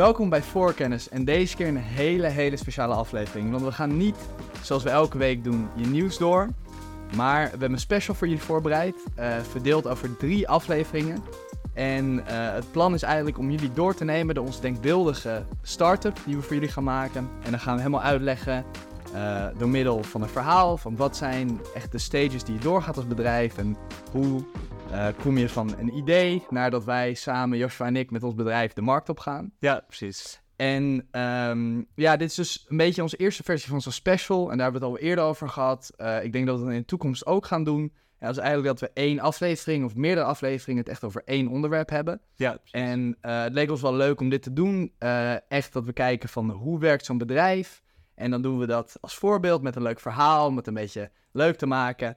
Welkom bij Voorkennis en deze keer een hele, hele speciale aflevering. Want we gaan niet, zoals we elke week doen, je nieuws door. Maar we hebben een special voor jullie voorbereid, eh, verdeeld over drie afleveringen. En eh, het plan is eigenlijk om jullie door te nemen door onze denkbeeldige start-up die we voor jullie gaan maken. En dan gaan we helemaal uitleggen uh, door middel van een verhaal van wat zijn echt de stages die je doorgaat als bedrijf en hoe uh, kom je van een idee naar dat wij samen, Joshua en ik, met ons bedrijf de markt op gaan. Ja, precies. En um, ja, dit is dus een beetje onze eerste versie van zo'n special. En daar hebben we het al eerder over gehad. Ik denk dat we het in de toekomst ook gaan doen. En dat is eigenlijk dat we één aflevering of meerdere afleveringen het echt over één onderwerp hebben. Ja. Precies. En uh, het leek ons wel leuk om dit te doen. echt dat we kijken van hoe werkt zo'n bedrijf. En dan doen we dat als voorbeeld met een leuk verhaal, om het een beetje leuk te maken.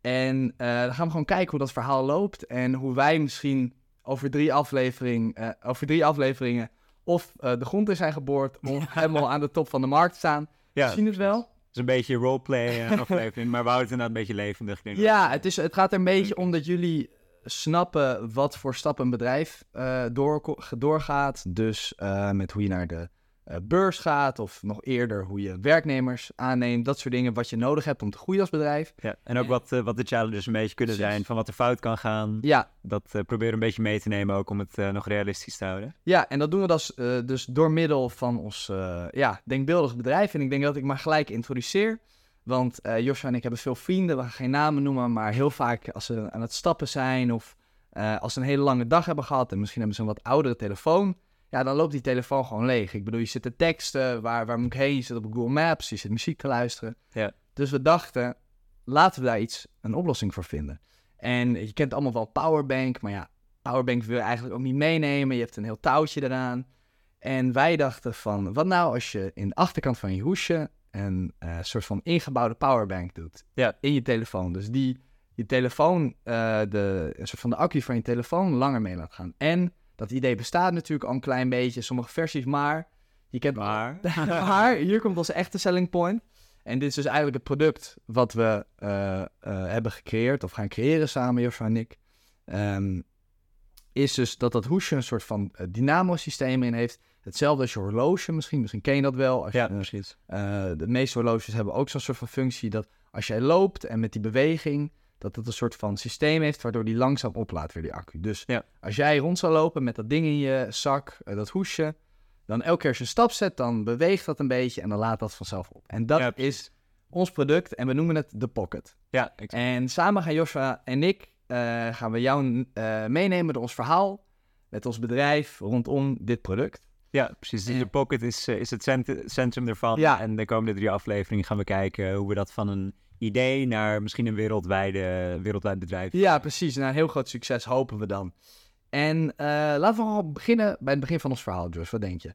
En uh, dan gaan we gewoon kijken hoe dat verhaal loopt en hoe wij misschien over drie, aflevering, over drie afleveringen of de grond in zijn geboord om helemaal aan de top van de markt te staan. Ja. Zien het wel? Is een beetje roleplay aflevering, maar we houden het inderdaad een beetje levendig. Denk ja, het, is, het gaat er een beetje om dat jullie snappen wat voor stappen een bedrijf door, doorgaat. Dus met hoe je naar de beurs gaat, of nog eerder hoe je werknemers aanneemt, dat soort dingen wat je nodig hebt om te groeien als bedrijf. Ja, en ook wat, uh, wat de challenges een beetje kunnen zijn, van wat er fout kan gaan. Ja. Dat uh, proberen een beetje mee te nemen ook om het nog realistisch te houden. Ja, en dat doen we dus, dus door middel van ons ja, denkbeeldig bedrijf. En ik denk dat ik maar gelijk introduceer. Want Joshua en ik hebben veel vrienden, we gaan geen namen noemen, maar heel vaak als ze aan het stappen zijn of als ze een hele lange dag hebben gehad en misschien hebben ze een wat oudere telefoon, ja, dan loopt die telefoon gewoon leeg. Ik bedoel, je zit te teksten, waar, waar moet ik heen? Je zit op Google Maps, je zit muziek te luisteren. Ja. Dus we dachten, laten we daar iets, een oplossing voor vinden. En je kent allemaal wel Powerbank, maar ja, Powerbank wil je eigenlijk ook niet meenemen. Je hebt een heel touwtje eraan. En wij dachten van, wat nou als je in de achterkant van je hoesje een uh, soort van ingebouwde powerbank doet ja. in je telefoon. Dus die je telefoon, uh, de, een soort van de accu van je telefoon langer mee laat gaan. En dat idee bestaat natuurlijk al een klein beetje, sommige versies, maar je kent maar. maar hier komt onze echte selling point. En dit is dus eigenlijk het product wat we uh, uh, hebben gecreëerd of gaan creëren samen, Joshua en ik. Um, is dus dat dat hoesje een soort van uh, dynamo-systeem in heeft. Hetzelfde als je horloge misschien. Misschien ken je dat wel. Als ja, je, precies. de meeste horloges hebben ook zo'n soort van functie dat als jij loopt en met die beweging dat het een soort van systeem heeft waardoor die langzaam oplaadt weer die accu. Dus ja. als jij rond zou lopen met dat ding in je zak, uh, dat hoesje, dan elke keer als je een stap zet, dan beweegt dat een beetje en dan laat dat vanzelf op. En dat ja, is ons product en we noemen het de Pocket. Ja, exact. En samen gaan Joshua en ik, uh, gaan we jou uh, meenemen door ons verhaal met ons bedrijf rondom dit product. Ja, precies. Dus de Pocket is, is het cent centrum ervan. Ja. En de komende drie afleveringen gaan we kijken hoe we dat van een idee naar misschien een wereldwijde, wereldwijd bedrijf. Ja, precies. Naar een heel groot succes hopen we dan. En uh, laten we al beginnen bij het begin van ons verhaal, Josh. Wat denk je?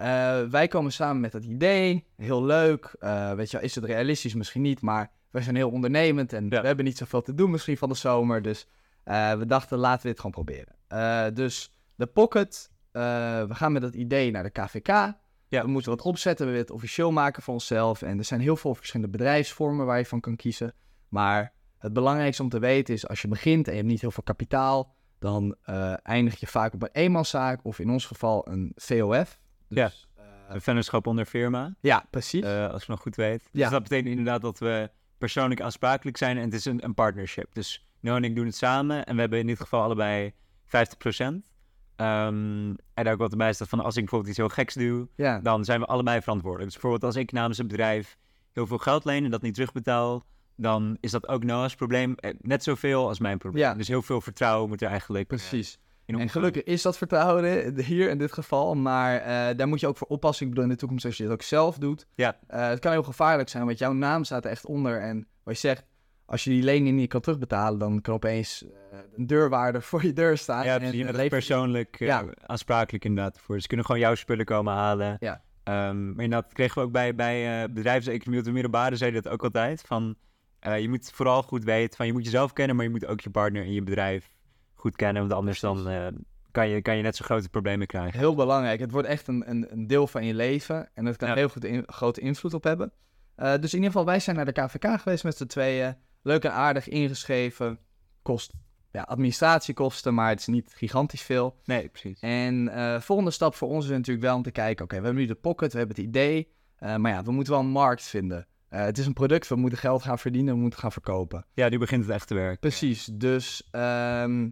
Uh, wij komen samen met dat idee. Heel leuk. Uh, weet je, is het realistisch? Misschien niet, maar wij zijn heel ondernemend en ja. we hebben niet zoveel te doen misschien van de zomer. Dus we dachten, laten we dit gewoon proberen. dus de Pocket. we gaan met dat idee naar de KVK. Ja. We moeten wat opzetten, we willen het officieel maken voor onszelf. En er zijn heel veel verschillende bedrijfsvormen waar je van kan kiezen. Maar het belangrijkste om te weten is, als je begint en je hebt niet heel veel kapitaal, dan uh, eindig je vaak op een eenmanszaak of in ons geval een VOF. Dus, ja, uh, een vennootschap onder firma. Ja, precies. Uh, als ik nog goed weet. Ja. Dus dat betekent inderdaad dat we persoonlijk aansprakelijk zijn en het is een, een partnership. Dus Noah en ik doen het samen en we hebben in dit geval allebei 50%. Um, en daar ook wat erbij staat van als ik bijvoorbeeld iets heel geks doe, ja. dan zijn we allebei verantwoordelijk. Dus bijvoorbeeld als ik namens een bedrijf heel veel geld leen en dat niet terugbetaal, dan is dat ook Noah's probleem. Net zoveel als mijn probleem. Ja. Dus heel veel vertrouwen moet er eigenlijk. Precies. Uh, en gelukkig is dat vertrouwen hier in dit geval, maar uh, daar moet je ook voor oppassen. Ik bedoel, in de toekomst als je dit ook zelf doet. Ja. Uh, het kan heel gevaarlijk zijn, want jouw naam staat er echt onder. En wat je zegt, als je die lening niet kan terugbetalen, dan kan opeens uh, een deurwaarder voor je deur staan. Ja, precies. en je bent persoonlijk uh, ja. aansprakelijk inderdaad voor. Ze kunnen gewoon jouw spullen komen halen. Ja. Um, maar inderdaad kregen we ook bij, bij uh, bedrijfseconomie op de middelbare, zeiden dat ook altijd. Van, uh, je moet vooral goed weten, van je moet jezelf kennen, maar je moet ook je partner en je bedrijf goed kennen, want anders dan eh, kan, je, kan je net zo grote problemen krijgen. Heel belangrijk. Het wordt echt een, een, een deel van je leven. En dat kan Ja. heel goed in, grote invloed op hebben. Eh, dus in ieder geval, wij zijn naar de KVK geweest met z'n tweeën. Leuk en aardig ingeschreven. Kost ja, administratiekosten, maar het is niet gigantisch veel. Nee, precies. En eh volgende stap voor ons is natuurlijk wel om te kijken... Oké, we hebben nu de pocket, we hebben het idee. eh, maar ja, we moeten wel een markt vinden. Eh, het is een product, we moeten geld gaan verdienen, we moeten gaan verkopen. Ja, nu begint het echt te werken. Precies, dus ehm,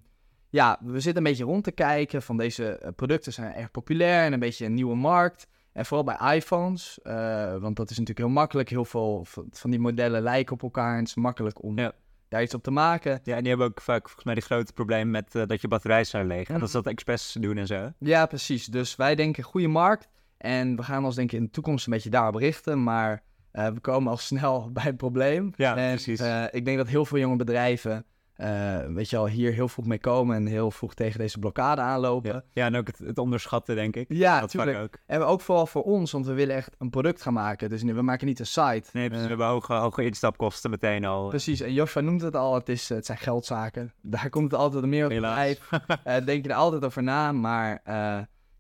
ja, we zitten een beetje rond te kijken van deze producten zijn erg populair en een beetje een nieuwe markt. En vooral bij iPhones, eh, want dat is natuurlijk heel makkelijk. Heel veel van die modellen lijken op elkaar en het is makkelijk om Ja. daar iets op te maken. Ja, en die hebben ook vaak volgens mij die grote probleem met eh, dat je batterij zou leeg. En dat ze dat expres doen en zo. Ja, precies. Dus wij denken goede markt en we gaan ons denk ik in de toekomst een beetje daarop richten, maar eh, we komen al snel bij het probleem. Ja, en, precies. ik denk dat heel veel jonge bedrijven, eh, weet je al, hier heel vroeg mee komen en heel vroeg tegen deze blokkade aanlopen. Ja, ja en ook het, het onderschatten, denk ik. Ja, dat tuurlijk. vaak ook. En ook vooral voor ons, want we willen echt een product gaan maken. Dus we maken niet een site. Nee. Eh, we hebben hoge, hoge instapkosten meteen al. precies. En Joshua noemt het al, het, is, het zijn geldzaken. Daar komt het altijd meer op Helaas. Eh, denk je er altijd over na, maar...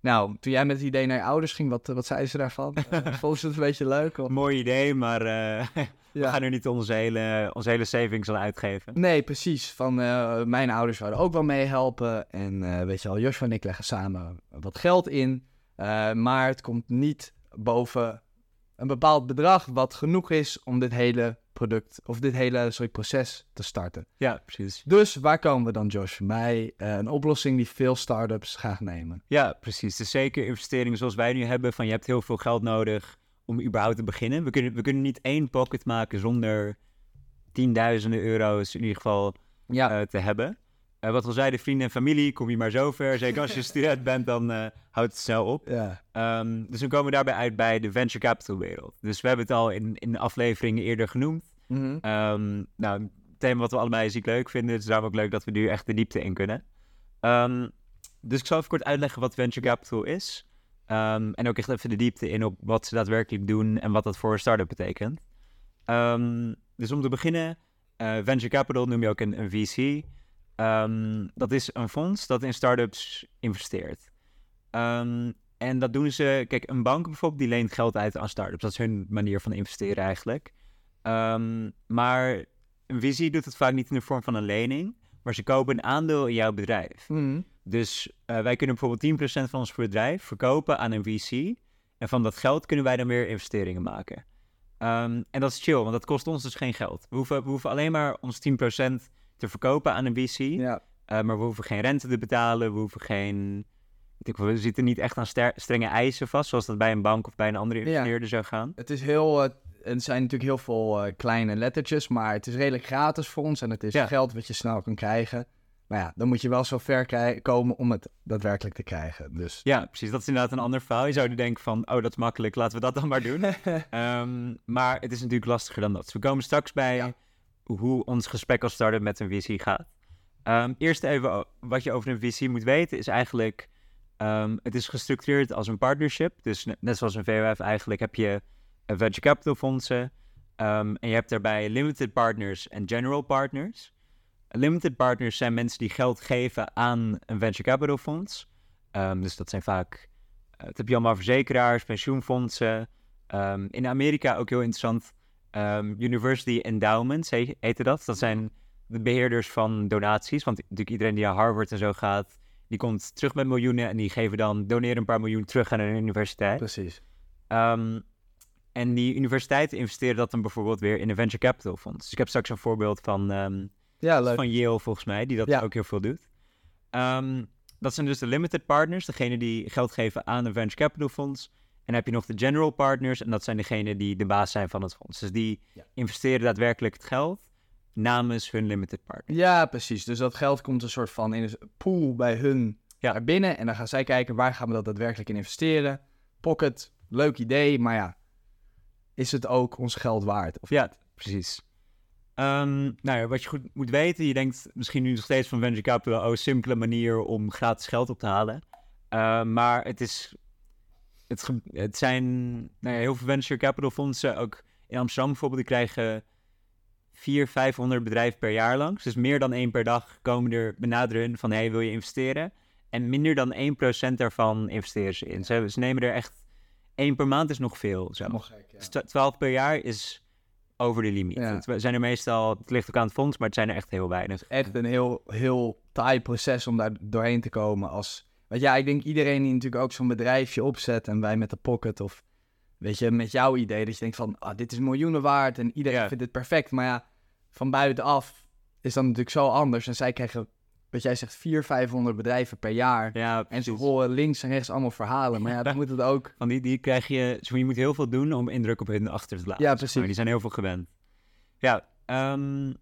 eh, nou, toen jij met het idee naar je ouders ging, wat, wat zeiden ze daarvan? Uh, vonden ze het een beetje leuk? Of? Mooi idee, maar eh, we Ja. gaan er niet onze hele, onze hele savings aan uitgeven. Nee, precies. Van eh, mijn ouders zouden ook wel meehelpen. En eh, weet je wel, Joshua en ik leggen samen wat geld in. Eh, maar het komt niet boven een bepaald bedrag wat genoeg is om dit hele product of dit hele sorry, proces te starten. Ja, precies. Dus waar komen we dan, Josh? Bij eh, een oplossing die veel startups graag nemen. Ja, precies. Dus zeker investeringen zoals wij nu hebben, van je hebt heel veel geld nodig om überhaupt te beginnen. We kunnen, we kunnen niet één pocket maken zonder tienduizenden euro's in ieder geval Ja, eh, te hebben. Eh, wat we al zeiden, vrienden en familie, kom je maar zover. Zeker als je student bent, dan eh, houdt het snel op. ja. Ehm, dus dan komen we daarbij uit bij de venture capital wereld. Dus we hebben het al in, in afleveringen eerder genoemd. Ehm, nou, een thema wat we allebei ziek leuk vinden. Dus daarom ook leuk dat we nu echt de diepte in kunnen. Ehm, dus ik zal even kort uitleggen wat venture capital is. En ook echt even de diepte in op wat ze daadwerkelijk doen en wat dat voor een start-up betekent. Dus om te beginnen, eh, venture capital noem je ook een, een VC. Ehm, dat is een fonds dat in start-ups investeert. Ehm, en dat doen ze, kijk, een bank bijvoorbeeld, die leent geld uit aan start-ups. Dat is hun manier van investeren eigenlijk. Ehm, maar een visie doet het vaak niet in de vorm van een lening, maar ze kopen een aandeel in jouw bedrijf. Mhm. Dus eh, wij kunnen bijvoorbeeld 10% van ons bedrijf verkopen aan een VC. En van dat geld kunnen wij dan weer investeringen maken. En dat is chill, want dat kost ons dus geen geld. We hoeven, we hoeven alleen maar ons 10% te verkopen aan een VC. ja. Eh, maar we hoeven geen rente te betalen. We hoeven geen. We zitten niet echt aan strenge eisen vast, zoals dat bij een bank of bij een andere Ja. investeerder zou gaan. Het is heel... eh, er zijn natuurlijk heel veel eh, kleine lettertjes, maar het is redelijk gratis voor ons en het is Ja. geld wat je snel kan krijgen. Maar ja, dan moet je wel zo ver komen om het daadwerkelijk te krijgen. Dus Ja, precies. Dat is inderdaad een ander verhaal. Je zou denken van, oh, dat is makkelijk, laten we dat dan maar doen. Ehm, maar het is natuurlijk lastiger dan dat. Dus we komen straks bij Ja. Hoe ons gesprek als start-up met een VC gaat. Ehm, eerst even wat je over een VC moet weten is eigenlijk... ehm, het is gestructureerd als een partnership. Dus ne- net zoals een VOF eigenlijk heb je een venture capital fondsen. ehm, en je hebt daarbij limited partners en general partners. Limited partners zijn mensen die geld geven aan een venture capital fonds. Dus dat zijn vaak, eh, het heb je allemaal verzekeraars, pensioenfondsen. In Amerika ook heel interessant, ehm, University Endowments he- heette dat. Dat zijn de beheerders van donaties. Want natuurlijk iedereen die naar Harvard en zo gaat, die komt terug met miljoenen en die geven dan, doneren een paar miljoen terug aan een universiteit. precies. Ehm, en die universiteiten investeren dat dan bijvoorbeeld weer in een venture capital fonds. Dus ik heb straks een voorbeeld van, ehm, Ja, leuk. van Yale volgens mij, die dat Ja. ook heel veel doet. Dat zijn dus de limited partners, degene die geld geven aan een venture capital fonds. En dan heb je nog de general partners, en dat zijn degenen die de baas zijn van het fonds. Dus die Ja. investeren daadwerkelijk het geld namens hun limited partner. Ja, precies. Dus dat geld komt een soort van in een pool bij hun Ja. naar binnen. En dan gaan zij kijken waar gaan we dat daadwerkelijk in investeren. Pocket, leuk idee, maar ja, is het ook ons geld waard? Of Ja, precies. Ehm, nou ja, wat je goed moet weten, je denkt misschien nu nog steeds van venture capital, oh, simpele manier om gratis geld op te halen. Ehm, maar het is, het, zijn nou ja, heel veel venture capital fondsen, ook in Amsterdam bijvoorbeeld, die krijgen 400, 500 bedrijven per jaar langs. Dus meer dan één per dag komen er benaderen hun van, hey, wil je investeren? En minder dan 1% daarvan investeren ze in. Ze, ze nemen er echt, één per maand is nog veel. Zo. Helemaal gek, ja. Dus twa- 12 per jaar is over de limiet. Ja. Het zijn er meestal, het ligt ook aan het fonds, maar het zijn er echt heel weinig. echt een heel, heel taai proces om daar doorheen te komen. Als, want ja, ik denk iedereen die natuurlijk ook zo'n bedrijfje opzet en wij met de pocket of weet je, met jouw idee dat je denkt van, ah, dit is miljoenen waard en iedereen Ja. vindt het perfect. Maar ja, van buitenaf is dat natuurlijk zo anders. En zij krijgen, wat jij zegt, 400, 500 bedrijven per jaar. Ja, En ze horen links en rechts allemaal verhalen. Maar ja, dan moet het ook... Van die, die krijg je, je moet heel veel doen om indruk op hun achter te laten. Ja, precies. maar. Die zijn heel veel gewend. Ja, ehm,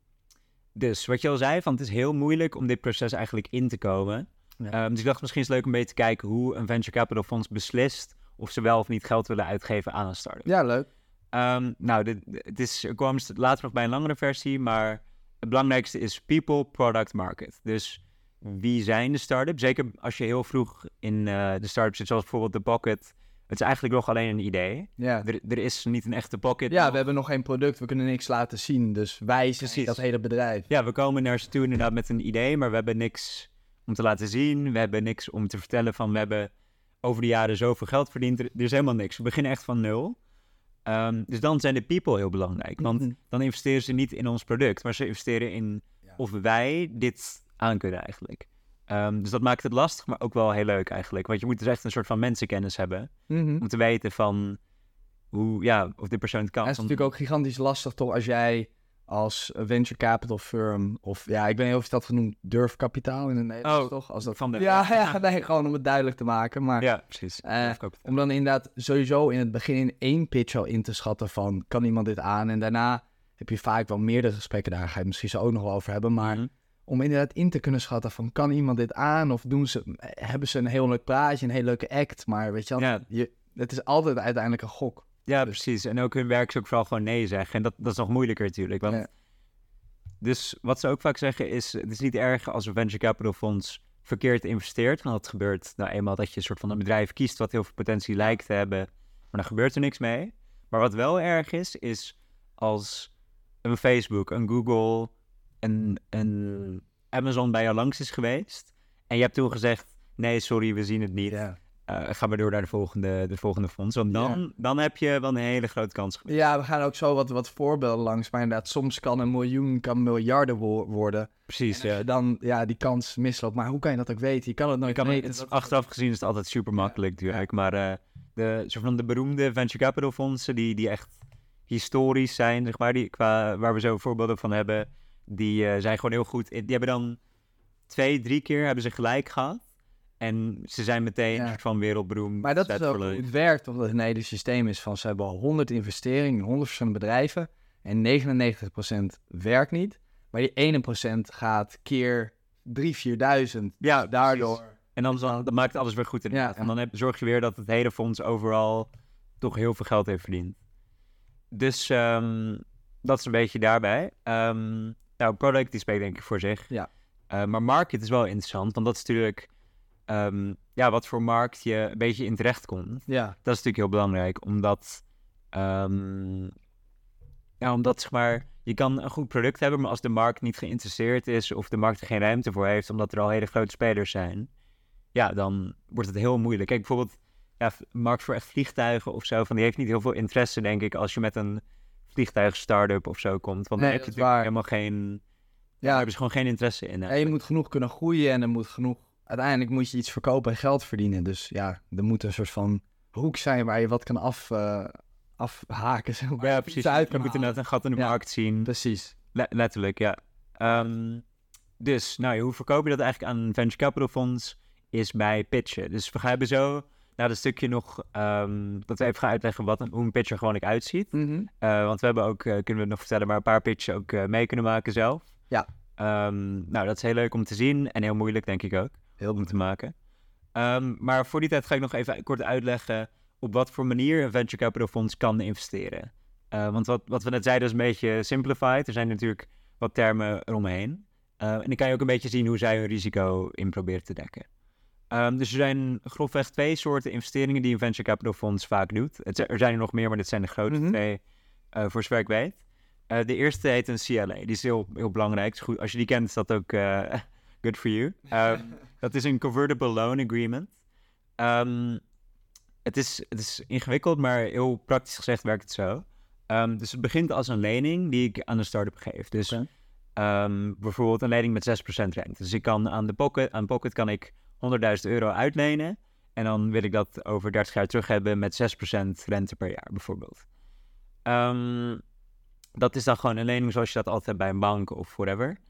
dus wat je al zei, van het is heel moeilijk om dit proces eigenlijk in te komen. Ja. Ehm, dus ik dacht misschien is het leuk om een beetje te kijken hoe een venture capital fonds beslist of ze wel of niet geld willen uitgeven aan een start-up. Ja, leuk. Ehm, nou, dit, het is, er kwam later nog bij een langere versie, maar het belangrijkste is people, product, market. Dus wie zijn de start-ups? Zeker als je heel vroeg in eh, de start-up zit, zoals bijvoorbeeld de Pocket. Het is eigenlijk nog alleen een idee. Ja. Er, er is niet een echte Pocket. ja, nog. we hebben nog geen product, we kunnen niks laten zien. Dus wij zijn Precies. dat hele bedrijf. Ja, we komen naar ze toe inderdaad met een idee, maar we hebben niks om te laten zien. We hebben niks om te vertellen van we hebben over de jaren zoveel geld verdiend. Er, is helemaal niks. We beginnen echt van nul. Ehm, dus dan zijn de people heel belangrijk. Want Mhm. dan investeren ze niet in ons product, maar ze investeren in of wij dit aan kunnen eigenlijk. Ehm, dus dat maakt het lastig, maar ook wel heel leuk eigenlijk. Want je moet dus echt een soort van mensenkennis hebben Mhm. om te weten van hoe, ja, of dit persoon het kan. Het is natuurlijk ook gigantisch lastig toch als jij als venture capital firm of ja, ik weet niet of je dat genoemd durfkapitaal in het Nederlands Oh, toch? Als dat van de- ja, ja, nee, gewoon om het duidelijk te maken, maar Ja, precies. Eh, om dan inderdaad sowieso in het begin in één pitch al in te schatten van kan iemand dit aan en daarna heb je vaak wel meerdere gesprekken daar ga je het misschien zo ook nog wel over hebben, maar Mhm. om inderdaad in te kunnen schatten van kan iemand dit aan of doen ze hebben ze een heel leuk praatje, een heel leuke act, maar weet je wel, Ja. je, het is altijd uiteindelijk een gok. Ja, Dus- precies. En ook hun werk is ook vooral gewoon nee zeggen. En dat, dat is nog moeilijker natuurlijk. Want Ja. Dus wat ze ook vaak zeggen is, het is niet erg als een venture capital fonds verkeerd investeert. Want dat gebeurt nou eenmaal dat je een soort van een bedrijf kiest wat heel veel potentie lijkt te hebben. Maar dan gebeurt er niks mee. Maar wat wel erg is, is als een Facebook, een Google, een, een Amazon bij jou langs is geweest. En je hebt toen gezegd, nee sorry, we zien het niet. Ja. Eh, ga maar door naar de volgende, de volgende fonds. Want dan, dan heb je wel een hele grote kans. Ja, we gaan ook zo wat, wat voorbeelden langs. Maar inderdaad, soms kan een miljoen kan miljarden wo- worden. Precies, ja. dan ja, die kans misloopt. Maar hoe kan je dat ook weten? Je kan het nooit kan weten. het achteraf gezien is het altijd super makkelijk natuurlijk. Maar eh, de, van de beroemde venture capital fondsen die, die echt historisch zijn, zeg maar, die, qua, waar we zo voorbeelden van hebben, die eh, zijn gewoon heel goed. Die hebben dan twee, drie keer hebben ze gelijk gehad. En ze zijn meteen Ja. een van wereldberoemd. Maar dat is ook hoe het werkt. Omdat het hele systeem is van ze hebben al 100 investeringen in 100 verschillende bedrijven. En 99% werkt niet. Maar die 1% gaat keer 3, 4000. Ja, Dus daardoor. En dan, dan, maakt alles weer goed inderdaad. Ja. En dan heb, zorg je weer dat het hele fonds overal toch heel veel geld heeft verdiend. Dus ehm, dat is een beetje daarbij. Ehm, nou, product die spreekt denk ik voor zich. Ja. Eh, maar market is wel interessant, want dat is natuurlijk ehm, ja, wat voor markt je een beetje in terecht komt. Ja, Dat is natuurlijk heel belangrijk, omdat, ehm, ja, omdat zeg maar, je kan een goed product hebben, maar als de markt niet geïnteresseerd is of de markt er geen ruimte voor heeft, omdat er al hele grote spelers zijn, ja, dan wordt het heel moeilijk. Kijk, bijvoorbeeld, ja, markt voor echt vliegtuigen of zo, van die heeft niet heel veel interesse, denk ik, als je met een vliegtuig-startup of zo komt. Want Nee, dan heb je natuurlijk waar. helemaal geen, ja. daar hebben ze gewoon geen interesse in. ja, je moet genoeg kunnen groeien en er moet genoeg... Uiteindelijk moet je iets verkopen en geld verdienen. Dus ja, er moet een soort van hoek zijn waar je wat kan af, eh, afhaken. Zeg maar. Ja, precies. uit Je moet inderdaad een gat in de Ja. markt zien. Precies. Le- letterlijk, ja. Ehm, dus, nou, hoe verkoop je dat eigenlijk aan een venture capital fonds? Is bij pitchen. Dus we gaan zo naar het stukje nog ehm, dat we even gaan uitleggen wat een, hoe een pitcher gewoonlijk uitziet. Mhm. Eh, want we hebben ook, eh, kunnen we het nog vertellen, maar een paar pitches ook mee kunnen maken zelf. Ja. Ehm, nou, dat is heel leuk om te zien en heel moeilijk, denk ik ook, Heel om te maken. Ehm, maar voor die tijd ga ik nog even kort uitleggen op wat voor manier een venture capital fonds kan investeren. Eh, want wat, wat we net zeiden is een beetje simplified. Er zijn natuurlijk wat termen eromheen. Eh, en dan kan je ook een beetje zien hoe zij hun risico in proberen te dekken. Ehm, dus er zijn grofweg twee soorten investeringen die een venture capital fonds vaak doet. Het, er zijn er nog meer, maar dit zijn de grootste Mhm. twee, eh, voor zover ik weet. De eerste heet een CLA. Die is heel, heel belangrijk. Is goed. Als je die kent, is dat ook good for you. Dat is een convertible loan agreement. Ehm, het, is, het is ingewikkeld, maar heel praktisch gezegd werkt het zo. Ehm, dus het begint als een lening die ik aan een start-up geef. Dus ehm, bijvoorbeeld een lening met 6% rente. Dus ik kan aan de Pocket, aan Pocket kan ik 100.000 euro uitlenen. En dan wil ik dat over 30 jaar terug hebben met 6% rente per jaar, bijvoorbeeld. Dat is dan gewoon een lening zoals je dat altijd hebt bij een bank of whatever.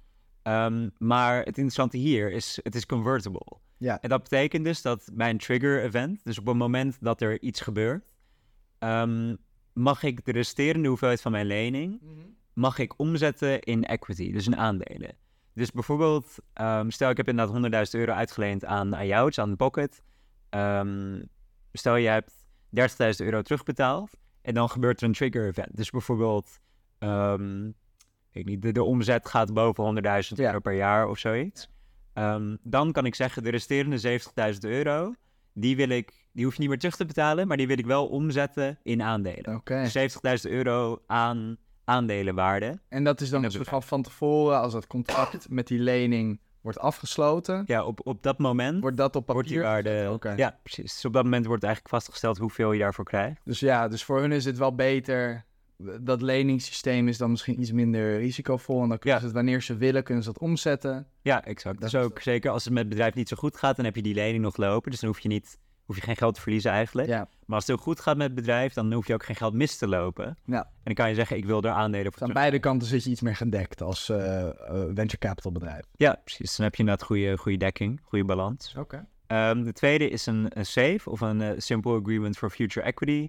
Ehm, maar het interessante hier is, het is convertible. Ja. En dat betekent dus dat bij een trigger event, dus op het moment dat er iets gebeurt, ehm, mag ik de resterende hoeveelheid van mijn lening, mag ik omzetten in equity, dus in aandelen. Dus bijvoorbeeld, ehm, stel ik heb inderdaad 100.000 euro uitgeleend aan, aan jou, dus aan Pocket. Stel je hebt 30.000 euro terugbetaald en dan gebeurt er een trigger event. Dus bijvoorbeeld, ik niet, de, de omzet gaat boven 100.000 Ja. euro per jaar of zoiets. Ehm, dan kan ik zeggen, de resterende 70.000 euro, die wil ik, die hoef je niet meer terug te betalen, maar die wil ik wel omzetten in aandelen. Oké. 70.000 euro aan aandelenwaarde. En dat is dan soort van tevoren, als het contract met die lening wordt afgesloten, Ja, op, op dat moment wordt dat op wordt die papier. waarde... Ja, precies. Dus op dat moment wordt eigenlijk vastgesteld hoeveel je daarvoor krijgt. Dus ja, dus voor hun is het wel beter. Dat leningssysteem is dan misschien iets minder risicovol. En dan kunnen Ja. ze het wanneer ze willen, kunnen ze dat omzetten. Ja, exact. Dat dus ook zeker als het met het bedrijf niet zo goed gaat, dan heb je die lening nog lopen. Dus dan hoef je, niet, hoef je geen geld te verliezen eigenlijk. Ja, Maar als het heel goed gaat met het bedrijf, dan hoef je ook geen geld mis te lopen. Ja. En dan kan je zeggen, ik wil er aandelen voor dus aan beide kanten zit je iets meer gedekt als eh, eh, venture capital bedrijf. Ja, precies. Dan heb je inderdaad goede, goede dekking, goede balans. Oké. Ehm, de tweede is een, een SAFE of een eh, Simple Agreement for Future Equity.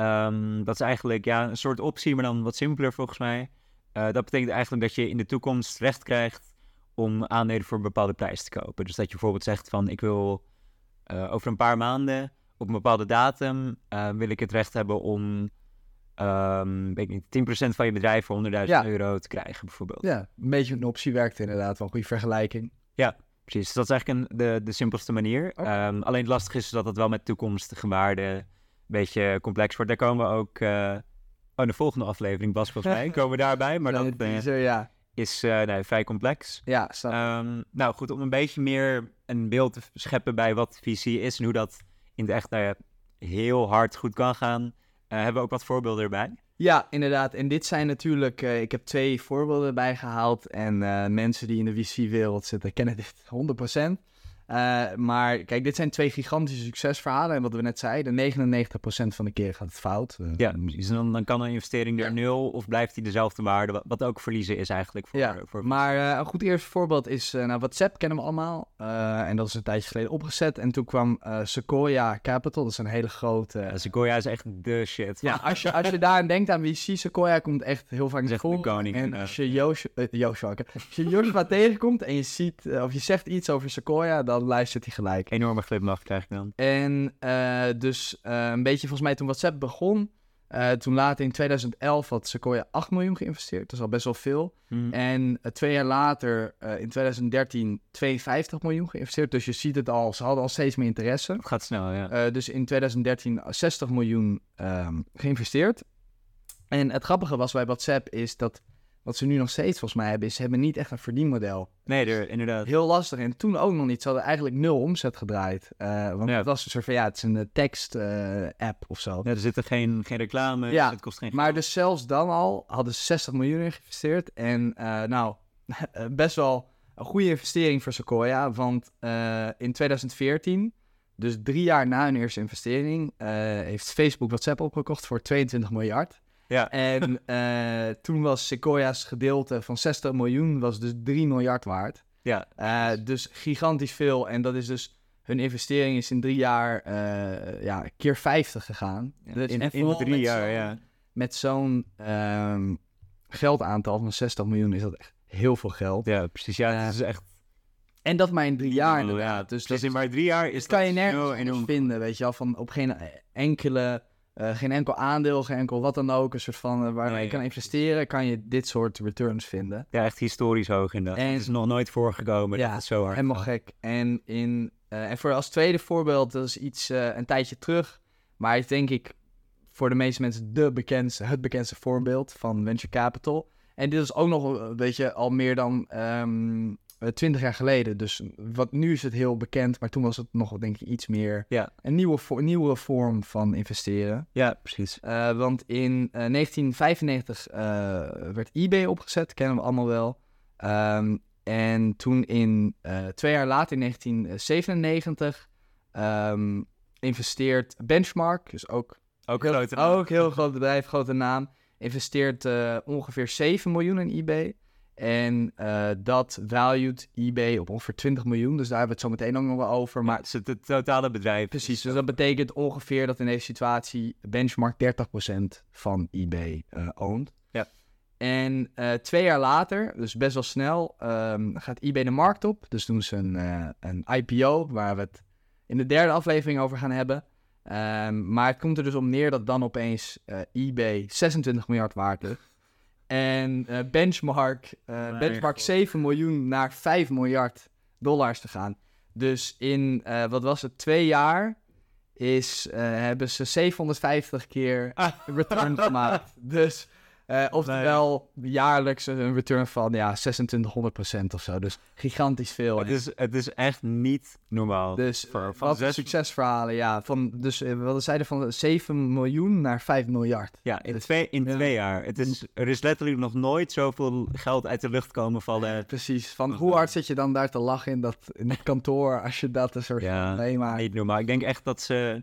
Ehm, dat is eigenlijk ja, een soort optie, maar dan wat simpeler volgens mij. Eh, dat betekent eigenlijk dat je in de toekomst recht krijgt om aandelen voor een bepaalde prijs te kopen. Dus dat je bijvoorbeeld zegt van ik wil eh, over een paar maanden op een bepaalde datum eh, wil ik het recht hebben om ehm, weet ik niet, 10% van je bedrijf voor 100.000 Ja. euro te krijgen bijvoorbeeld. Ja, een beetje een optie werkt inderdaad. Wel een goede vergelijking. Precies, dus dat is eigenlijk een, de, de simpelste manier. Oké. Ehm, alleen het lastige is dat het wel met toekomstige waarden beetje complex wordt. Daar komen we ook... eh oh, de volgende aflevering, Bas, volgens mij, komen we daarbij. Maar dat Nee, eh, ja. is eh, nee, vrij complex. Ja, snap. Ehm, nou goed, om een beetje meer een beeld te scheppen bij wat visie is... en hoe dat in het echt nou ja, heel hard goed kan gaan... hebben we ook wat voorbeelden erbij. Ja, inderdaad. En dit zijn natuurlijk, ik heb twee voorbeelden erbij gehaald. En mensen die in de VC-wereld zitten kennen dit 100%. Eh, maar kijk, dit zijn twee gigantische succesverhalen. En wat we net zeiden, 99% van de keer gaat het fout. Eh, Ja. En dan, dan kan een investering er Ja. nul of blijft die dezelfde waarde... wat, ook verliezen is eigenlijk voor... Ja, voor Maar eh, een goed eerste voorbeeld is, nou, WhatsApp kennen we allemaal. En dat is een tijdje geleden opgezet. En toen kwam Sequoia Capital, dat is een hele grote... Sequoia is echt de shit. Ja, als je, als je daar aan denkt aan VC, Sequoia komt echt heel vaak naar de koning, En als je Joshua, Joshua, als je Joshua tegenkomt en je ziet, of je zegt iets over Sequoia, dan luistert hij gelijk. Enorme glimlach krijg ik dan. En eh, dus eh, een beetje volgens mij toen WhatsApp begon, eh, toen later in 2011 had Sequoia 8 miljoen geïnvesteerd. Dat is al best wel veel. En eh, twee jaar later, in 2013, 52 miljoen geïnvesteerd. Dus je ziet het al, ze hadden al steeds meer interesse. Het gaat snel, ja. Dus in 2013 60 miljoen ehm, geïnvesteerd. En het grappige was bij WhatsApp is dat wat ze nu nog steeds volgens mij hebben, is ze hebben niet echt een verdienmodel. Nee, er, inderdaad. Heel lastig. En toen ook nog niet. Ze hadden eigenlijk nul omzet gedraaid. Eh, want Ja. het was een soort van, ja, het is een tekst-app of zo. Ja, er zitten geen, geen reclame, Ja, dus het kost geen Maar dus zelfs dan al hadden ze 60 miljoen in geïnvesteerd. En eh, nou, best wel een goede investering voor Sequoia. Want eh, in 2014, dus drie jaar na hun eerste investering, eh, heeft Facebook WhatsApp opgekocht voor 22 miljard. Ja. En eh, toen was Sequoia's gedeelte van 60 miljoen was dus 3 miljard waard. Ja, Eh, dus gigantisch veel. En dat is dus... Hun investering is in drie jaar eh, ja, keer 50 gegaan. Ja, Dus- in, in drie jaar, ja. Met zo'n ehm, geldaantal van 60 miljoen is dat echt heel veel geld. Ja, precies. Ja, het is echt... En dat maar in drie jaar Ja. Dus dat in maar drie jaar is kan je dat nergens vinden, weet je wel. Van op geen enkele... eh, geen enkel aandeel, geen enkel wat dan ook. Een soort van eh, waar Nee, je kan investeren, kan je dit soort returns vinden. Ja, echt historisch hoog inderdaad. En- Het is nog nooit voorgekomen Ja, dat het zo hard Helemaal gaat. gek. En, in, eh, en voor als tweede voorbeeld, dat is iets een tijdje terug. Maar is denk ik voor de meeste mensen de bekendste, het bekendste voorbeeld van venture capital. En dit is ook nog, een beetje al meer dan ehm, twintig jaar geleden. Dus wat, nu is het heel bekend, maar toen was het nog, denk ik, iets meer Ja. een nieuwe, nieuwe vorm van investeren. Ja, precies. Eh, want in eh, 1995 eh, werd eBay opgezet, kennen we allemaal wel. Ehm, en toen in eh, twee jaar later, in 1997, ehm, investeert Benchmark, dus ook, Ook heel, grote ook heel groot bedrijf, grote naam, investeert eh, ongeveer 7 miljoen in eBay. En eh, dat valued eBay op ongeveer 20 miljoen. Dus daar hebben we het zo meteen ook nog wel over. Maar Maar het is het totale bedrijf. Precies, dus dat betekent ongeveer dat in deze situatie Benchmark 30% van eBay oont. Ja. En eh, twee jaar later, dus best wel snel, ehm, gaat eBay de markt op. Dus doen ze een, een IPO, waar we het in de derde aflevering over gaan hebben. Ehm, maar het komt er dus om neer dat dan opeens eBay 26 miljard waard is. En eh, Benchmark, eh, Benchmark god. 7 miljoen naar 5 miljard dollars te gaan. Dus in, eh, wat was het, twee jaar is, hebben ze 750 keer Ah. return gemaakt. Dus, eh oftewel, jaarlijks een return van ja, 2600% of zo. Dus gigantisch veel. Het is, het is echt niet normaal. Dus Voor- van wat zes- succesverhalen, ja. Van, dus eh, wat zeiden van 7 miljoen naar 5 miljard. ja, in, Dus- twee, in ja. twee jaar. Het is, er is letterlijk nog nooit zoveel geld uit de lucht komen vallen. Precies. Van hoe hard zit je dan daar te lachen in dat in het kantoor als je dat een soort Ja, nee maar Niet normaal. Ik denk echt dat ze...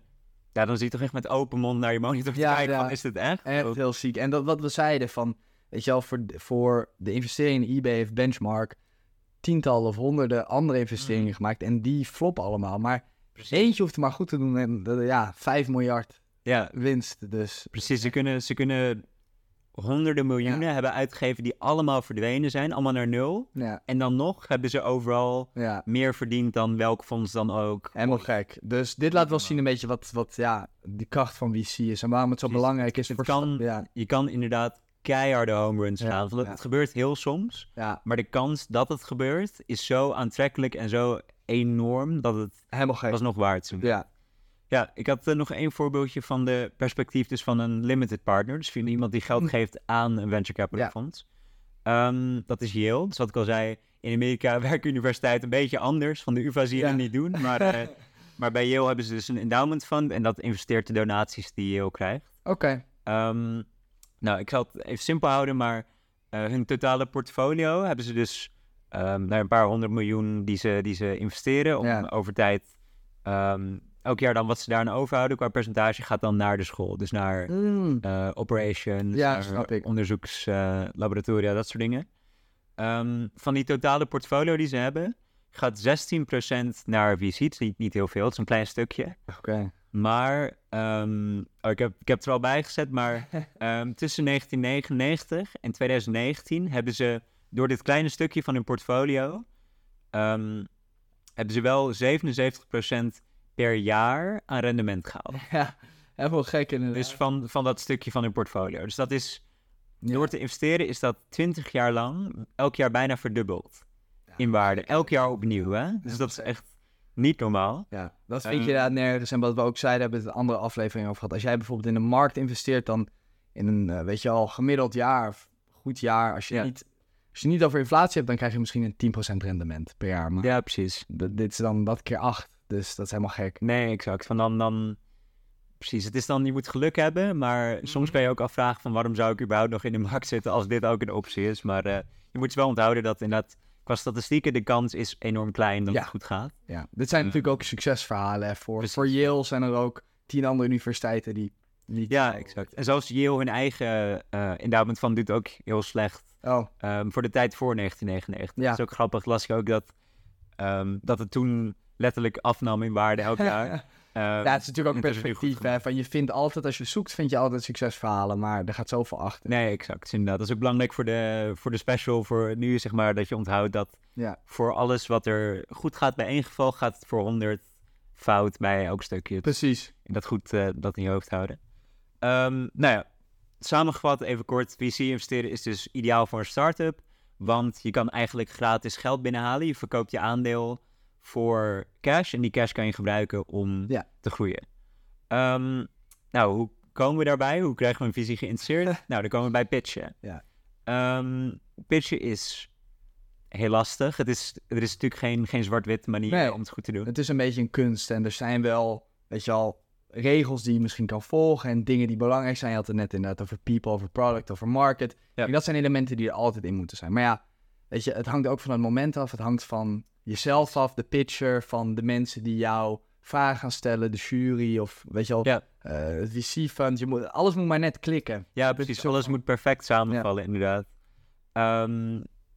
Ja, dan zie je toch echt met open mond naar je monitor te Ja, kijken ja. van, is dit echt? echt heel ziek. En dat wat we zeiden van, weet je wel, voor, voor de investering in eBay heeft Benchmark tientallen of honderden andere investeringen gemaakt en die floppen allemaal. Maar Precies. eentje hoeft het maar goed te doen en eh, ja, 5 miljard Ja, winst. Dus precies. Ze kunnen, ze kunnen honderden miljoenen hebben uitgegeven die allemaal verdwenen zijn. Allemaal naar nul. ja, En dan nog hebben ze overal ja. meer verdiend dan welk fonds dan ook. Helemaal gek. Dus dit laat wel zien een beetje wat, wat ja, de kracht van VC is en waarom het zo belangrijk is. Het voor kan- Ja, Je kan inderdaad keiharde home runs gaan. Het gebeurt heel soms. ja, Maar de kans dat het gebeurt is zo aantrekkelijk en zo enorm dat het helemaal gek. alsnog waard. Ja, Ja, ik had eh, nog één voorbeeldje van de perspectief dus van een limited partner. Dus van iemand die geld Hm. geeft aan een venture capital Ja. fonds. Ehm, dat is Yale. Dus wat ik al zei, in Amerika werken universiteiten een beetje anders. Van de UvA zie je Ja. dat niet doen. Maar, eh, maar bij Yale hebben ze dus een endowment fund en dat investeert de donaties die Yale krijgt. oké. Ehm, nou, ik zal het even simpel houden, maar eh, hun totale portfolio hebben ze dus ehm, naar een paar honderd miljoen die ze, die ze investeren. Om Ja. over tijd, elk jaar dan wat ze daarna overhouden qua percentage gaat dan naar de school. Dus naar Mm. eh, operations, Ja, onderzoekslaboratoria, dat soort dingen. Ehm, van die totale portfolio die ze hebben, gaat 16% naar VC. Het is niet, niet heel veel, het is een klein stukje. Oké. Maar, ehm, oh, ik, heb, ik heb het er al bij gezet, maar ehm, tussen 1999 en 2019 hebben ze door dit kleine stukje van hun portfolio, hebben ze wel 77% per jaar aan rendement gehaald. Ja, helemaal gek inderdaad. Dus van, van dat stukje van hun portfolio. Dus dat is, Ja. door te investeren is dat 20 jaar lang, elk jaar bijna verdubbeld in waarde. Elk jaar opnieuw, hè? Dus dat is echt niet normaal. Ja, dat vind je daar nergens. En wat we ook zeiden, hebben we het een andere aflevering over gehad. Als jij bijvoorbeeld in de markt investeert, dan in een, eh, weet je al, gemiddeld jaar, of goed jaar. Als je, Ja. niet, als je niet over inflatie hebt, dan krijg je misschien een 10% rendement per jaar. Maar Ja, precies. dit is dan dat keer 8. Dus dat is helemaal gek. Nee, exact. Van dan, dan... Precies, het is dan, je moet geluk hebben, maar soms kan je ook afvragen van waarom zou ik überhaupt nog in de markt zitten als dit ook een optie is. Maar eh, je moet wel onthouden dat inderdaad qua statistieken de kans is enorm klein dat Ja. het goed gaat. Ja, dit zijn Ja. natuurlijk ook succesverhalen. Hè. Voor, Precies. voor Yale zijn er ook tien andere universiteiten die niet... Ja, exact. En zelfs Yale hun eigen eh endowment van doet ook heel slecht Oh, ehm, voor de tijd voor 1999. Ja. Dat is ook grappig, las ik ook dat, ehm, dat het toen letterlijk afnam in waarde elk jaar. Ja, het is natuurlijk ook goed perspectief. Hè, van je vindt altijd, als je zoekt, vind je altijd succesverhalen. Maar er gaat zoveel achter. Nee, exact. Dus inderdaad. Dat is ook belangrijk voor de, voor de special. Voor nu zeg maar dat je onthoudt dat Ja. voor alles wat er goed gaat bij één geval, gaat het voor 100 fout bij elk stukje. Precies. En dat goed eh, dat in je hoofd houden. Ehm, nou ja, samengevat even kort. VC investeren is dus ideaal voor een start-up. Want je kan eigenlijk gratis geld binnenhalen. Je verkoopt je aandeel voor cash. En die cash kan je gebruiken om Ja. te groeien. Ehm, nou, hoe komen we daarbij? Hoe krijgen we een visie geïnteresseerd? nou, dan komen we bij pitchen. Ja. Ehm, pitchen is heel lastig. Het is, er is natuurlijk geen, geen zwart-wit manier Nee. om het goed te doen. Het is een beetje een kunst en er zijn wel, weet je al, regels die je misschien kan volgen en dingen die belangrijk zijn. Je had het net inderdaad over people, over product, over market. Kijk, dat zijn elementen die er altijd in moeten zijn. Maar ja, weet je, het hangt ook van het moment af. Het hangt van jezelf af, de pitcher, van de mensen die jou vragen gaan stellen, de jury of weet je al, Ja. eh, het VC-fund. Je moet, alles moet maar net klikken. Ja, Dit precies. Alles moet perfect samenvallen, inderdaad. Ehm,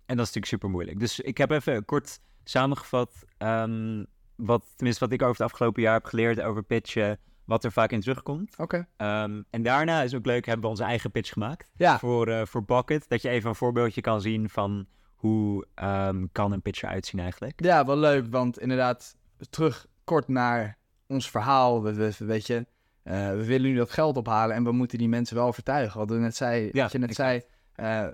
en dat is natuurlijk super moeilijk. Dus ik heb even kort samengevat ehm, wat, tenminste wat ik over het afgelopen jaar heb geleerd over pitchen, wat er vaak in terugkomt. Oké. Ehm, en daarna is ook leuk, hebben we onze eigen pitch gemaakt Ja, voor, eh voor Pocket. Dat je even een voorbeeldje kan zien van hoe ehm, kan een pitch eruit zien eigenlijk. Ja, wel leuk, want inderdaad, terug kort naar ons verhaal. We, we- weet je, eh, we willen nu dat geld ophalen en we moeten die mensen wel overtuigen. Wat, we net zei, Ja, wat je net zei, eh,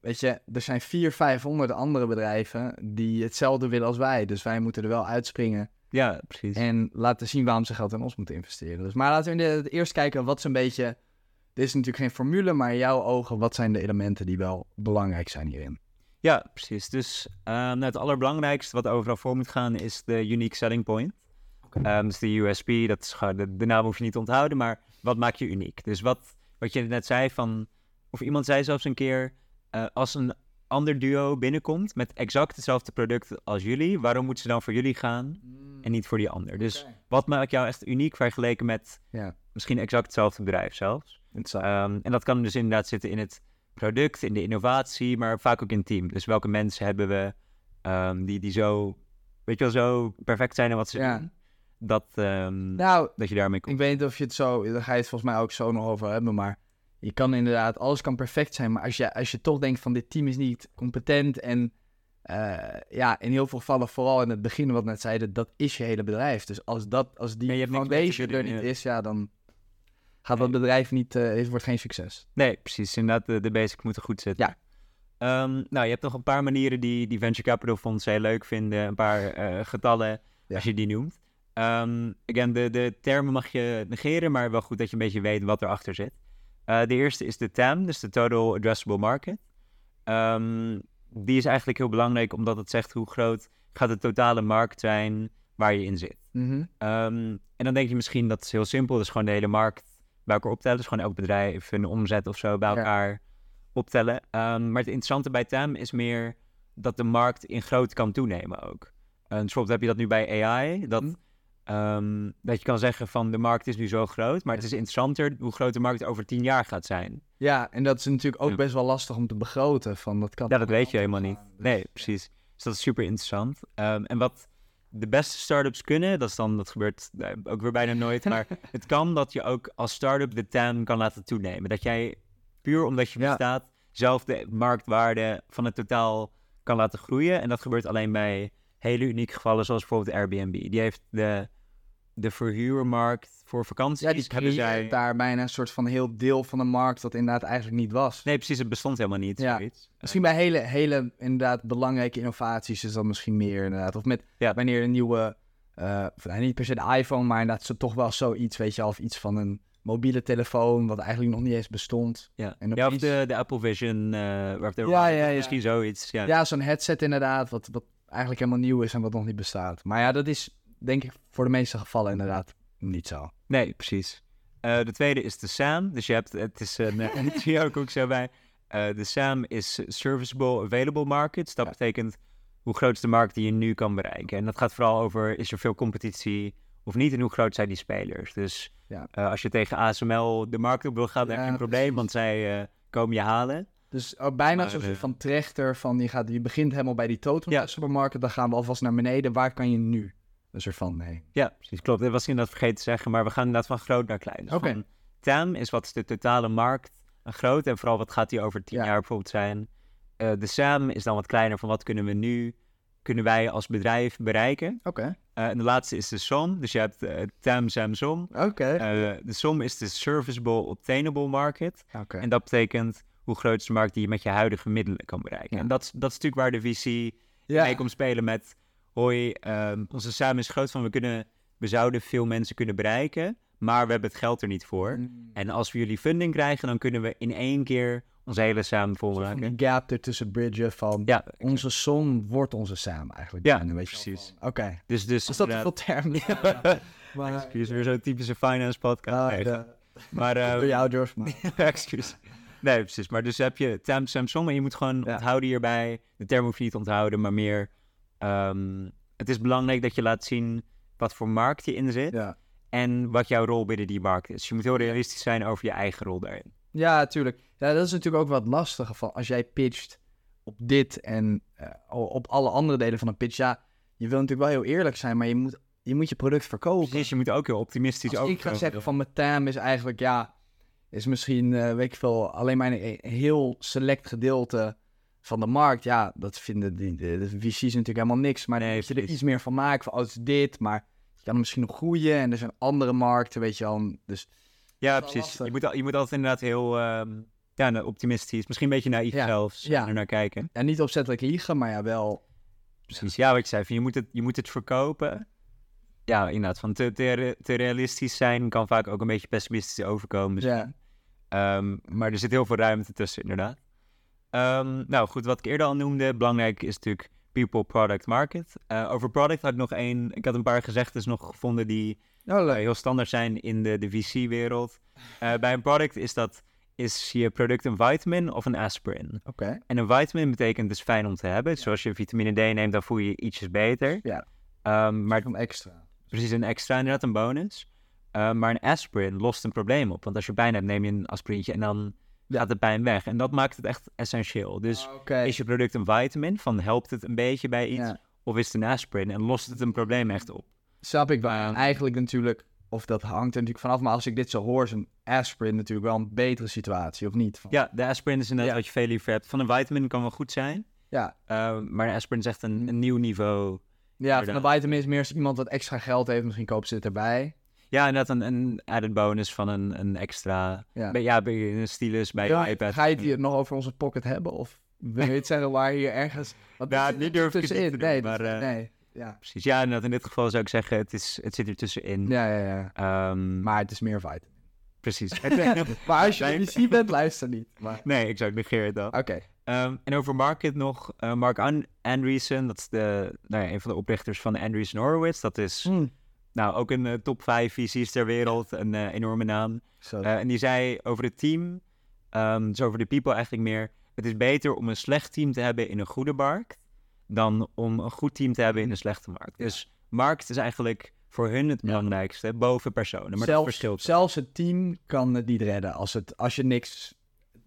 weet je, er zijn 400, 500 andere bedrijven die hetzelfde willen als wij. Dus wij moeten er wel uitspringen Ja, precies. en laten zien waarom ze geld in ons moeten investeren. Dus, maar laten we eerst kijken wat is een beetje... Dit is natuurlijk geen formule, maar in jouw ogen, wat zijn de elementen die wel belangrijk zijn hierin? Ja, precies. Dus nou, het allerbelangrijkste wat overal voor moet gaan is de unique selling point. Ehm, dus de USP, dat is de, de naam hoef je niet te onthouden, maar wat maakt je uniek? Dus wat, wat je net zei van, of iemand zei zelfs een keer, eh, als een ander duo binnenkomt met exact hetzelfde product als jullie, waarom moeten ze dan voor jullie gaan en niet voor die ander? Dus wat maakt jou echt uniek vergeleken met misschien exact hetzelfde bedrijf zelfs? Ehm, en dat kan dus inderdaad zitten in het product, in de innovatie, maar vaak ook in team. Dus welke mensen hebben we ehm, die, die zo, weet je wel, zo perfect zijn in wat ze Ja. doen. Dat, ehm, nou, dat je daarmee komt. Ik weet niet of je het zo, daar ga je het volgens mij ook zo nog over hebben, maar je kan inderdaad, alles kan perfect zijn, maar als je, als je toch denkt van dit team is niet competent en eh, ja, in heel veel gevallen, vooral in het begin wat net zeiden, dat is je hele bedrijf. Dus als, dat, als die je foundation er niet is, ja, dan gaat dat bedrijf niet, eh, het wordt geen succes. Nee, precies. Inderdaad, de, de basics moeten goed zitten. Ja. Ehm, nou, je hebt nog een paar manieren die, die venture capital fondsen heel leuk vinden. Een paar eh, getallen, Ja. als je die noemt. Ehm again, de, de termen mag je negeren, maar wel goed dat je een beetje weet wat erachter zit. Eh, de eerste is de TAM, dus de Total Addressable Market. Ehm, die is eigenlijk heel belangrijk, omdat het zegt hoe groot gaat de totale markt zijn waar je in zit. Mhm. En dan denk je misschien dat is heel simpel, dat is gewoon de hele markt bij elkaar optellen. Dus gewoon elk bedrijf een omzet of zo bij Ja. elkaar optellen. Ehm, maar het interessante bij TAM is meer dat de markt in grootte kan toenemen ook. Eh, dus bijvoorbeeld heb je dat nu bij AI, dat, Mhm. ehm, dat je kan zeggen van de markt is nu zo groot, maar het is interessanter hoe groot de markt over tien jaar gaat zijn. Ja, en dat is natuurlijk ook Ja. best wel lastig om te begroten. Van, dat kan Ja, dat weet je helemaal niet. Dus, Nee, ja. precies. Dus dat is super interessant. Ehm, en wat de beste startups kunnen, dat is dan, dat gebeurt ook weer bijna nooit, maar het kan dat je ook als startup de TAM kan laten toenemen. Dat jij puur omdat je Ja. bestaat zelf de marktwaarde van het totaal kan laten groeien. En dat gebeurt alleen bij hele unieke gevallen, zoals bijvoorbeeld Airbnb. Die heeft de, de verhuurmarkt voor vakanties. Ja, die hebben zij... daar bijna een soort van heel deel van de markt dat inderdaad eigenlijk niet was. Nee, precies, het bestond helemaal niet. Ja. Misschien bij hele, hele inderdaad belangrijke innovaties is dat misschien meer inderdaad. Of met Ja. wanneer een nieuwe, eh, of, nou, niet per se de iPhone, maar inderdaad zo toch wel zoiets, weet je, of iets van een mobiele telefoon wat eigenlijk nog niet eens bestond. Ja, En ja of de, de Apple Vision, eh waar hadden. ja, ja. Misschien zoiets. Ja. Ja, zo'n headset inderdaad, wat, wat eigenlijk helemaal nieuw is en wat nog niet bestaat. Maar ja, dat is denk ik voor de meeste gevallen inderdaad niet zo. Nee, precies. Eh, de tweede is de SAM. Dus je hebt, het is een, eh, zie je ook, ook zo bij. Eh, de SAM is Serviceable Available Markets. Dat Ja. betekent hoe groot is de markt die je nu kan bereiken. En dat gaat vooral over, is er veel competitie of niet? En hoe groot zijn die spelers? Dus Ja. eh, als je tegen ASML de markt op wil gaan, dan heb je Ja, een probleem, precies. want zij eh, komen je halen. Dus ook bijna Maar, zo'n soort van trechter van je, gaat, je begint helemaal bij die Ja. addressable market, dan gaan we alvast naar beneden. Waar kan je nu? Dus ervan, nee. Ja, precies. Klopt. Dat was inderdaad vergeten te zeggen, maar we gaan inderdaad van groot naar klein. Dus Oké. van TAM is wat is de totale markt een groot en vooral wat gaat die over tien Ja. jaar bijvoorbeeld zijn. Eh, de SAM is dan wat kleiner van wat kunnen we nu, kunnen wij als bedrijf bereiken. Oké. Eh, en de laatste is de SOM. Dus je hebt eh, TAM, SAM, SOM. Oké. De SOM is de Serviceable Obtainable Market. Oké. En dat betekent hoe groot is de markt die je met je huidige middelen kan bereiken. Ja. En dat, is- dat is natuurlijk waar de VC Ja. mee komt spelen met... Hoi, ehm, onze samen is groot van we kunnen... We zouden veel mensen kunnen bereiken, maar we hebben het geld er niet voor. Mm. En als we jullie funding krijgen, dan kunnen we in één keer onze hele samen volmaken. die gap ertussen bridgen van Ja, onze som wordt onze samen eigenlijk. Ja, bijna, weet je wel precies. Oké. dus, dus Is dat inderdaad- veel termen? maar, Excuus, weer zo'n typische finance podcast. ah, Nee, de- maar, eh, door jou, George. Maar, Excuus. Nee, precies. Maar dus heb je Tam Samsung en je moet gewoon Ja. onthouden hierbij. De term hoef je niet te onthouden, maar meer... ehm, het is belangrijk dat je laat zien wat voor markt je in zit ja. en wat jouw rol binnen die markt is. Je moet heel realistisch zijn over je eigen rol daarin. ja, natuurlijk. Ja, dat is natuurlijk ook wat lastiger van als jij pitcht op dit en eh, op alle andere delen van een pitch. Ja, je wil natuurlijk wel heel eerlijk zijn, maar je moet je, moet je product verkopen. Precies, je moet ook heel optimistisch Als over... ik ga zeggen van mijn TAM is eigenlijk, ja, is misschien, eh, weet ik veel, alleen maar een heel select gedeelte van de markt. Ja, dat vinden die, de, de VC's natuurlijk helemaal niks. Maar Nee, je er iets meer van maken, van, oh, het is dit, maar je kan er misschien nog groeien. En er zijn andere markten, weet je wel. Dus Ja, precies. lastig. Je moet, al- je moet altijd inderdaad heel ehm, ja, nou, optimistisch, misschien een beetje naïef Ja, zelfs, ja. er naar kijken. ja, niet opzettelijk liegen, maar ja, wel. Precies, ja, wat je zei, van, je, moet het, je moet het verkopen. Ja, inderdaad, van te, te, re- te realistisch zijn kan vaak ook een beetje pessimistisch overkomen. misschien. Ja, Ehm, maar er zit heel veel ruimte tussen, inderdaad. Eam, nou goed, wat ik eerder al noemde, belangrijk is natuurlijk people, product, market. Eh, over product had ik nog één, ik had een paar gezegdes nog gevonden die oh, eh, heel standaard zijn in de, de VC-wereld. Eh, bij een product is dat, is je product een vitamin of een aspirin? Oké. En een vitamin betekent dus fijn om te hebben. Dus als je vitamine D neemt, dan voel je je ietsjes beter. Ja. Ehm, maar Een extra. precies een extra, inderdaad een bonus. Ehm, maar een aspirin lost een probleem op. Want als je pijn hebt, neem je een aspirintje en dan gaat de pijn weg. En dat maakt het echt essentieel. Dus Oké. is je product een vitamin, van helpt het een beetje bij iets? Ja. Of is het een aspirin en lost het een probleem echt op? Snap ik wel. Eigenlijk natuurlijk, of dat hangt er natuurlijk vanaf. Maar als ik dit zo hoor, is een aspirin natuurlijk wel een betere situatie, of niet? Van- Ja, de aspirin is inderdaad wat je veel liever hebt. Van een vitamin kan wel goed zijn. Ja, Ehm, maar een aspirin is echt een, een nieuw niveau. ja van de Inderdaad. vitamin is meer als iemand wat extra geld heeft, misschien koopt ze het erbij. Ja, inderdaad een, een added bonus van een, een extra... Ja. Bij, ja, bij een stylus, bij Ja, je iPad. Ga je het hier nog over onze pocket hebben? Of het zeggen waar hier ergens... Want Ja, nu durf ik niet doen, nee, maar, eh, nee, ja. Precies, ja, in dit geval zou ik zeggen, het, is, het zit er tussenin. Ja, ja, ja. Ehm, Maar het is meer vitamin. precies. maar als je Nee. VC bent, luister niet. Maar... nee, ik zou negeer het dan. Oké. Ehm, en over market nog, eh, Mark An- Andreessen, dat is de, nou ja, een van de oprichters van Andreessen Horowitz. Dat is Hm. Nou, ook een eh, top 5 visies ter wereld, een eh, enorme naam. Eh, en die zei over het team, dus over de people eigenlijk meer, het is beter om een slecht team te hebben in een goede markt, dan om een goed team te hebben in een slechte markt. Dus markt is eigenlijk voor hun het belangrijkste, boven personen. Maar het zelfs, verschilt. zelfs het team kan het niet redden als, het, als je niks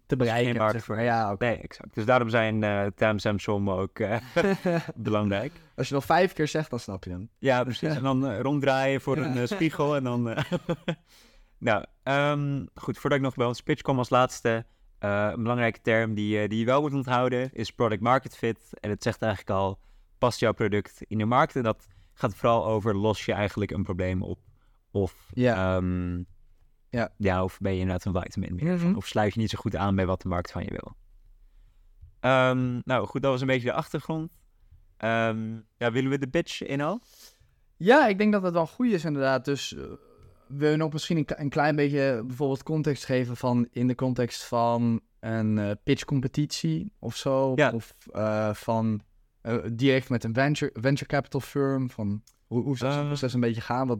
te bereiken zeg maar. Ja, oké. Nee, exact. Dus daarom zijn uh, Tam Samsom ook eh, belangrijk. Als je nog vijf keer zegt, dan snap je hem. Ja, precies. En dan eh, ronddraaien voor een eh, spiegel en dan... eh, nou, ehm, goed. Voordat ik nog bij ons pitch kom als laatste... eh, een belangrijke term die, eh, die je wel moet onthouden is product market fit. En het zegt eigenlijk al, past jouw product in de markt? En dat gaat vooral over, los je eigenlijk een probleem op? Of, Ja. ehm, Ja. ja, of ben je inderdaad een vitamin meer? Mhm. Of sluit je niet zo goed aan bij wat de markt van je wil? Ehm, nou goed, dat was een beetje de achtergrond. Ehm, ja, willen we de pitch in al? Ja, ik denk dat het wel goed is inderdaad. Dus eh, wil je nog misschien een, klein beetje bijvoorbeeld context geven van in de context van een eh, pitchcompetitie of zo? Ja. Of eh, van direct met een venture, venture capital firm? Van hoe, hoe zou het Eh. proces een beetje gaan? Wat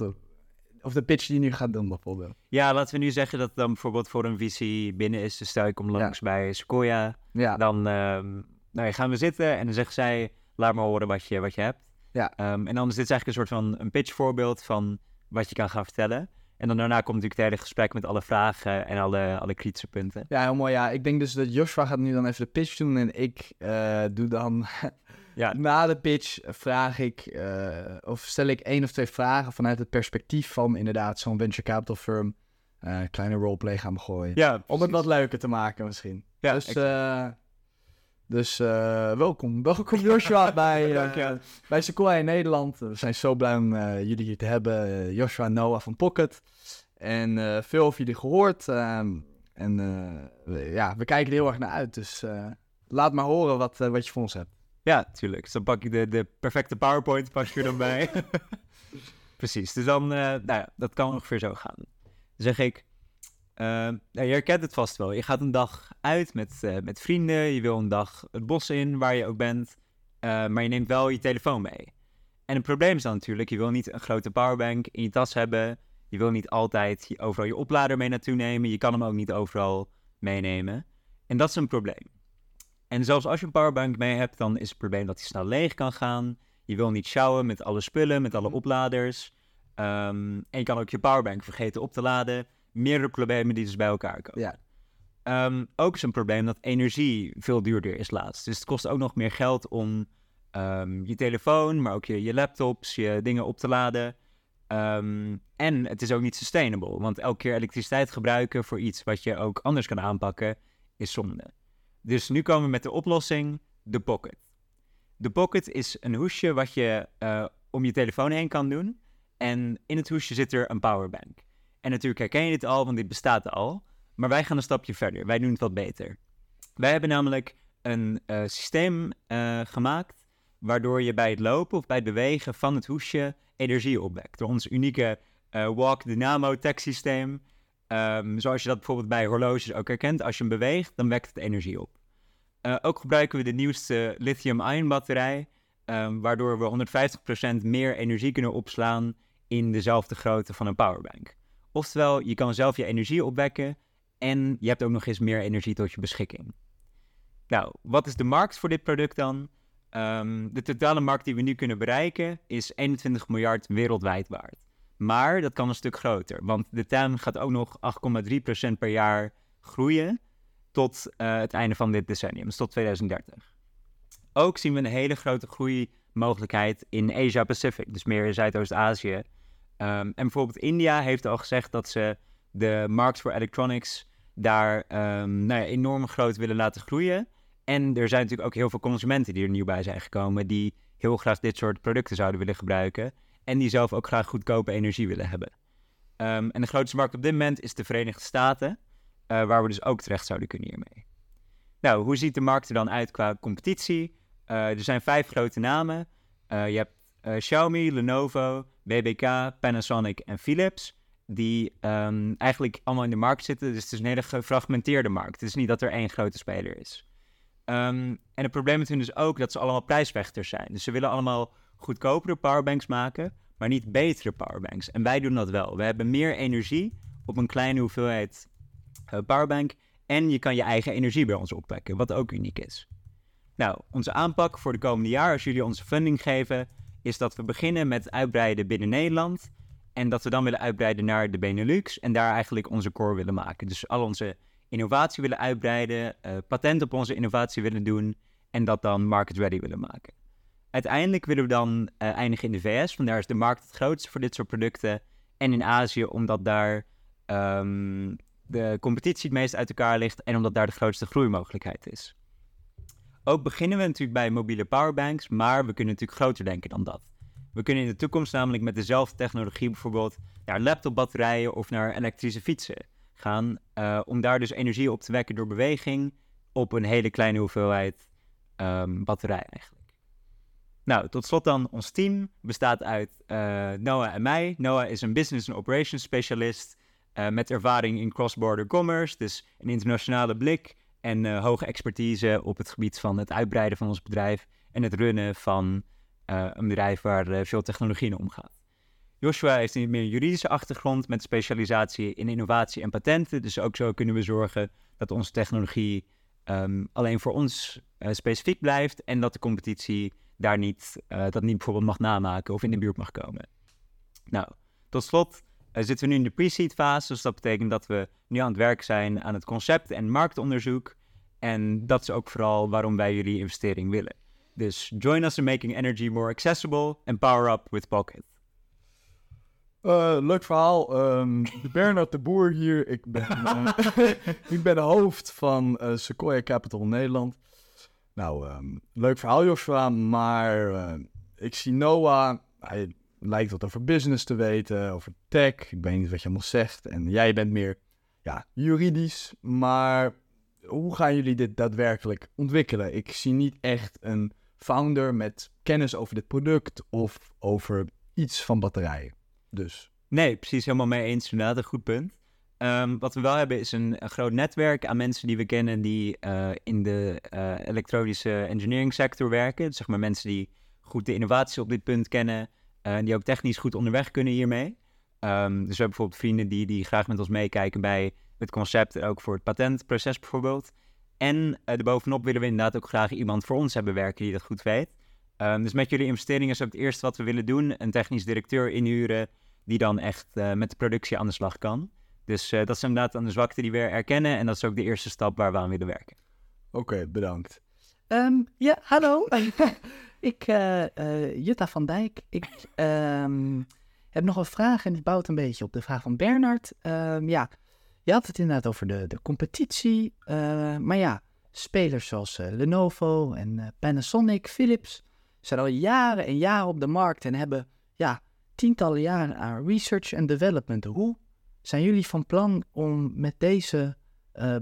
of de pitch die je nu gaat doen bijvoorbeeld. Ja, laten we nu zeggen dat dan bijvoorbeeld voor een VC binnen is. Dus stel ik kom langs bij Sequoia. Ja, Dan ehm, nou, ja, gaan we zitten en dan zegt zij, laat maar horen wat je, wat je hebt. Ja. Ehm, en dan is dit eigenlijk een soort van een pitchvoorbeeld van wat je kan gaan vertellen. En dan daarna komt natuurlijk het hele gesprek met alle vragen en alle, alle kritische punten. ja, heel mooi. Ja, ik denk dus dat Joshua gaat nu dan even de pitch doen en ik eh, doe dan Ja, Na de pitch vraag ik, eh, of stel ik één of twee vragen vanuit het perspectief van inderdaad zo'n venture capital firm. eh kleine roleplay gaan gooien. ja Om het wat leuker te maken misschien. Ja, dus eh, dus welkom. Welkom Joshua bij, bij Sequoia in Nederland. We zijn zo blij om jullie hier te hebben. Joshua Noah van Pocket. En veel over jullie gehoord. ehm, en we- ja, we kijken er heel erg naar uit. Dus laat maar horen wat, wat je voor ons hebt. Ja, tuurlijk. Dus dan pak je de, de perfecte PowerPoint pak je er dan bij. Precies. Dus dan, eh, nou ja, dat kan ongeveer zo gaan. Dan zeg ik, uh, nou, je herkent het vast wel. Je gaat een dag uit met, uh, met vrienden, je wil een dag het bos in, waar je ook bent, uh, maar je neemt wel je telefoon mee. En het probleem is dan natuurlijk, je wil niet een grote powerbank in je tas hebben, je wil niet altijd overal je oplader mee naartoe nemen, je kan hem ook niet overal meenemen. En dat is een probleem. En zelfs als je een powerbank mee hebt, dan is het probleem dat hij snel leeg kan gaan. Je wil niet sjouwen met alle spullen, met alle opladers. Um, en je kan ook je powerbank vergeten op te laden. Meerdere problemen die dus bij elkaar komen. Ja. Um, ook is een probleem dat energie veel duurder is laatst. Dus het kost ook nog meer geld om um, je telefoon, maar ook je, je laptops, je dingen op te laden. en het is ook niet sustainable, want elke keer elektriciteit gebruiken voor iets wat je ook anders kan aanpakken, is zonde. Dus nu komen we met de oplossing, de Pocket. De Pocket is een hoesje wat je uh, om je telefoon heen kan doen. En in het hoesje zit er een powerbank. En natuurlijk herken je dit al, want dit bestaat al. Maar wij gaan een stapje verder. Wij doen het wat beter. Wij hebben namelijk een uh, systeem uh, gemaakt waardoor je bij het lopen of bij het bewegen van het hoesje energie opwekt. Door ons unieke Walk Dynamo tech systeem. Um, zoals je dat bijvoorbeeld bij horloges ook herkent. Als je hem beweegt, dan wekt het energie op. Uh, ook gebruiken we de nieuwste lithium-ion batterij, um, waardoor we 150% meer energie kunnen opslaan in dezelfde grootte van een powerbank. Oftewel, je kan zelf je energie opwekken en je hebt ook nog eens meer energie tot je beschikking. Nou, wat is de markt voor dit product dan? Um, de totale markt die we nu kunnen bereiken is 21 miljard wereldwijd waard. Maar dat kan een stuk groter, want de TAM gaat ook nog 8,3% per jaar groeien tot uh, het einde van dit decennium, dus tot 2030. Ook zien we een hele grote groeimogelijkheid in Asia-Pacific, dus meer in Zuidoost-Azië. Um, en bijvoorbeeld India heeft al gezegd dat ze de markt voor electronics daar um, nou ja, enorm groot willen laten groeien. En er zijn natuurlijk ook heel veel consumenten die er nieuw bij zijn gekomen, die heel graag dit soort producten zouden willen gebruiken. En die zelf ook graag goedkope energie willen hebben. Um, en de grootste markt op dit moment is de Verenigde Staten. Uh, waar we dus ook terecht zouden kunnen hiermee. Nou, hoe ziet de markt er dan uit qua competitie? Uh, er zijn vijf grote namen. Uh, je hebt Xiaomi, Lenovo, BBK, Panasonic en Philips. Die um, eigenlijk allemaal in de markt zitten. Dus het is een hele gefragmenteerde markt. Het is niet dat er één grote speler is. Um, en het probleem met hun is ook dat ze allemaal prijsvechters zijn. Dus ze willen allemaal goedkopere powerbanks maken, maar niet betere powerbanks. En wij doen dat wel. We hebben meer energie op een kleine hoeveelheid powerbank. En je kan je eigen energie bij ons opwekken, wat ook uniek is. Nou, onze aanpak voor de komende jaar, als jullie onze funding geven, is dat we beginnen met uitbreiden binnen Nederland. En dat we dan willen uitbreiden naar de Benelux en daar eigenlijk onze core willen maken. Dus al onze innovatie willen uitbreiden, uh, patent op onze innovatie willen doen en dat dan market ready willen maken. Uiteindelijk willen we dan uh, eindigen in de VS, want daar is de markt het grootste voor dit soort producten. En in Azië, omdat daar um, de competitie het meest uit elkaar ligt en omdat daar de grootste groeimogelijkheid is. Ook beginnen we natuurlijk bij mobiele powerbanks, maar we kunnen natuurlijk groter denken dan dat. We kunnen in de toekomst namelijk met dezelfde technologie bijvoorbeeld naar laptopbatterijen of naar elektrische fietsen gaan, uh, om daar dus energie op te wekken door beweging op een hele kleine hoeveelheid um, batterij eigenlijk. Nou, tot slot dan, ons team bestaat uit uh, Noah en mij. Noah is een business and operations specialist uh, met ervaring in cross-border commerce, dus een internationale blik en uh, hoge expertise op het gebied van het uitbreiden van ons bedrijf en het runnen van uh, een bedrijf waar veel technologie in omgaat. Joshua heeft een meer juridische achtergrond met specialisatie in innovatie en patenten, dus ook zo kunnen we zorgen dat onze technologie um, alleen voor ons specifiek blijft en dat de competitie daar niet, dat niet bijvoorbeeld mag namaken of in de buurt mag komen. Nou, tot slot zitten we nu in de pre-seed fase, dus dat betekent dat we nu aan het werk zijn aan het concept en marktonderzoek. En dat is ook vooral waarom wij jullie investering willen. Dus join us in making energy more accessible and power up with Pocket. Uh, leuk verhaal. Um, Bernard de Boer hier. Ik ben, uh, ik ben de hoofd van uh, Sequoia Capital Nederland. Nou, um, leuk verhaal Joshua, maar ik zie Noah. Hij lijkt wat over business te weten, over tech. Ik weet niet wat je allemaal zegt. En jij bent meer ja, juridisch. Maar hoe gaan jullie dit daadwerkelijk ontwikkelen? Ik zie niet echt een founder met kennis over dit product of over iets van batterijen. Dus. Nee, precies helemaal mee eens. Inderdaad, een goed punt. Ehm, wat we wel hebben is een, groot netwerk aan mensen die we kennen die eh, in de eh, elektronische engineering sector werken. Dus zeg maar mensen die goed de innovaties op dit punt kennen en die ook technisch goed onderweg kunnen hiermee. Ehm, dus we hebben bijvoorbeeld vrienden die, die graag met ons meekijken bij het concept, ook voor het patentproces bijvoorbeeld. En uh, erbovenop willen we inderdaad ook graag iemand voor ons hebben werken die dat goed weet. Um, dus met jullie investeringen is ook het eerste wat we willen doen. Een technisch directeur inhuren die dan echt uh, met de productie aan de slag kan. Dus uh, dat is inderdaad aan de zwakte die we erkennen. En dat is ook de eerste stap waar we aan willen werken. Oké, okay, bedankt. Um, ja, hallo. ik, Jutta van Dijk. Ik um, heb nog een vraag en die bouwt een beetje op de vraag van Bernard. ja, je had het inderdaad over de, de competitie. Uh, maar ja, spelers zoals Lenovo en Panasonic, Philips zijn al jaren en jaren op de markt en hebben ja, tientallen jaren aan research en development. Hoe zijn jullie van plan om met deze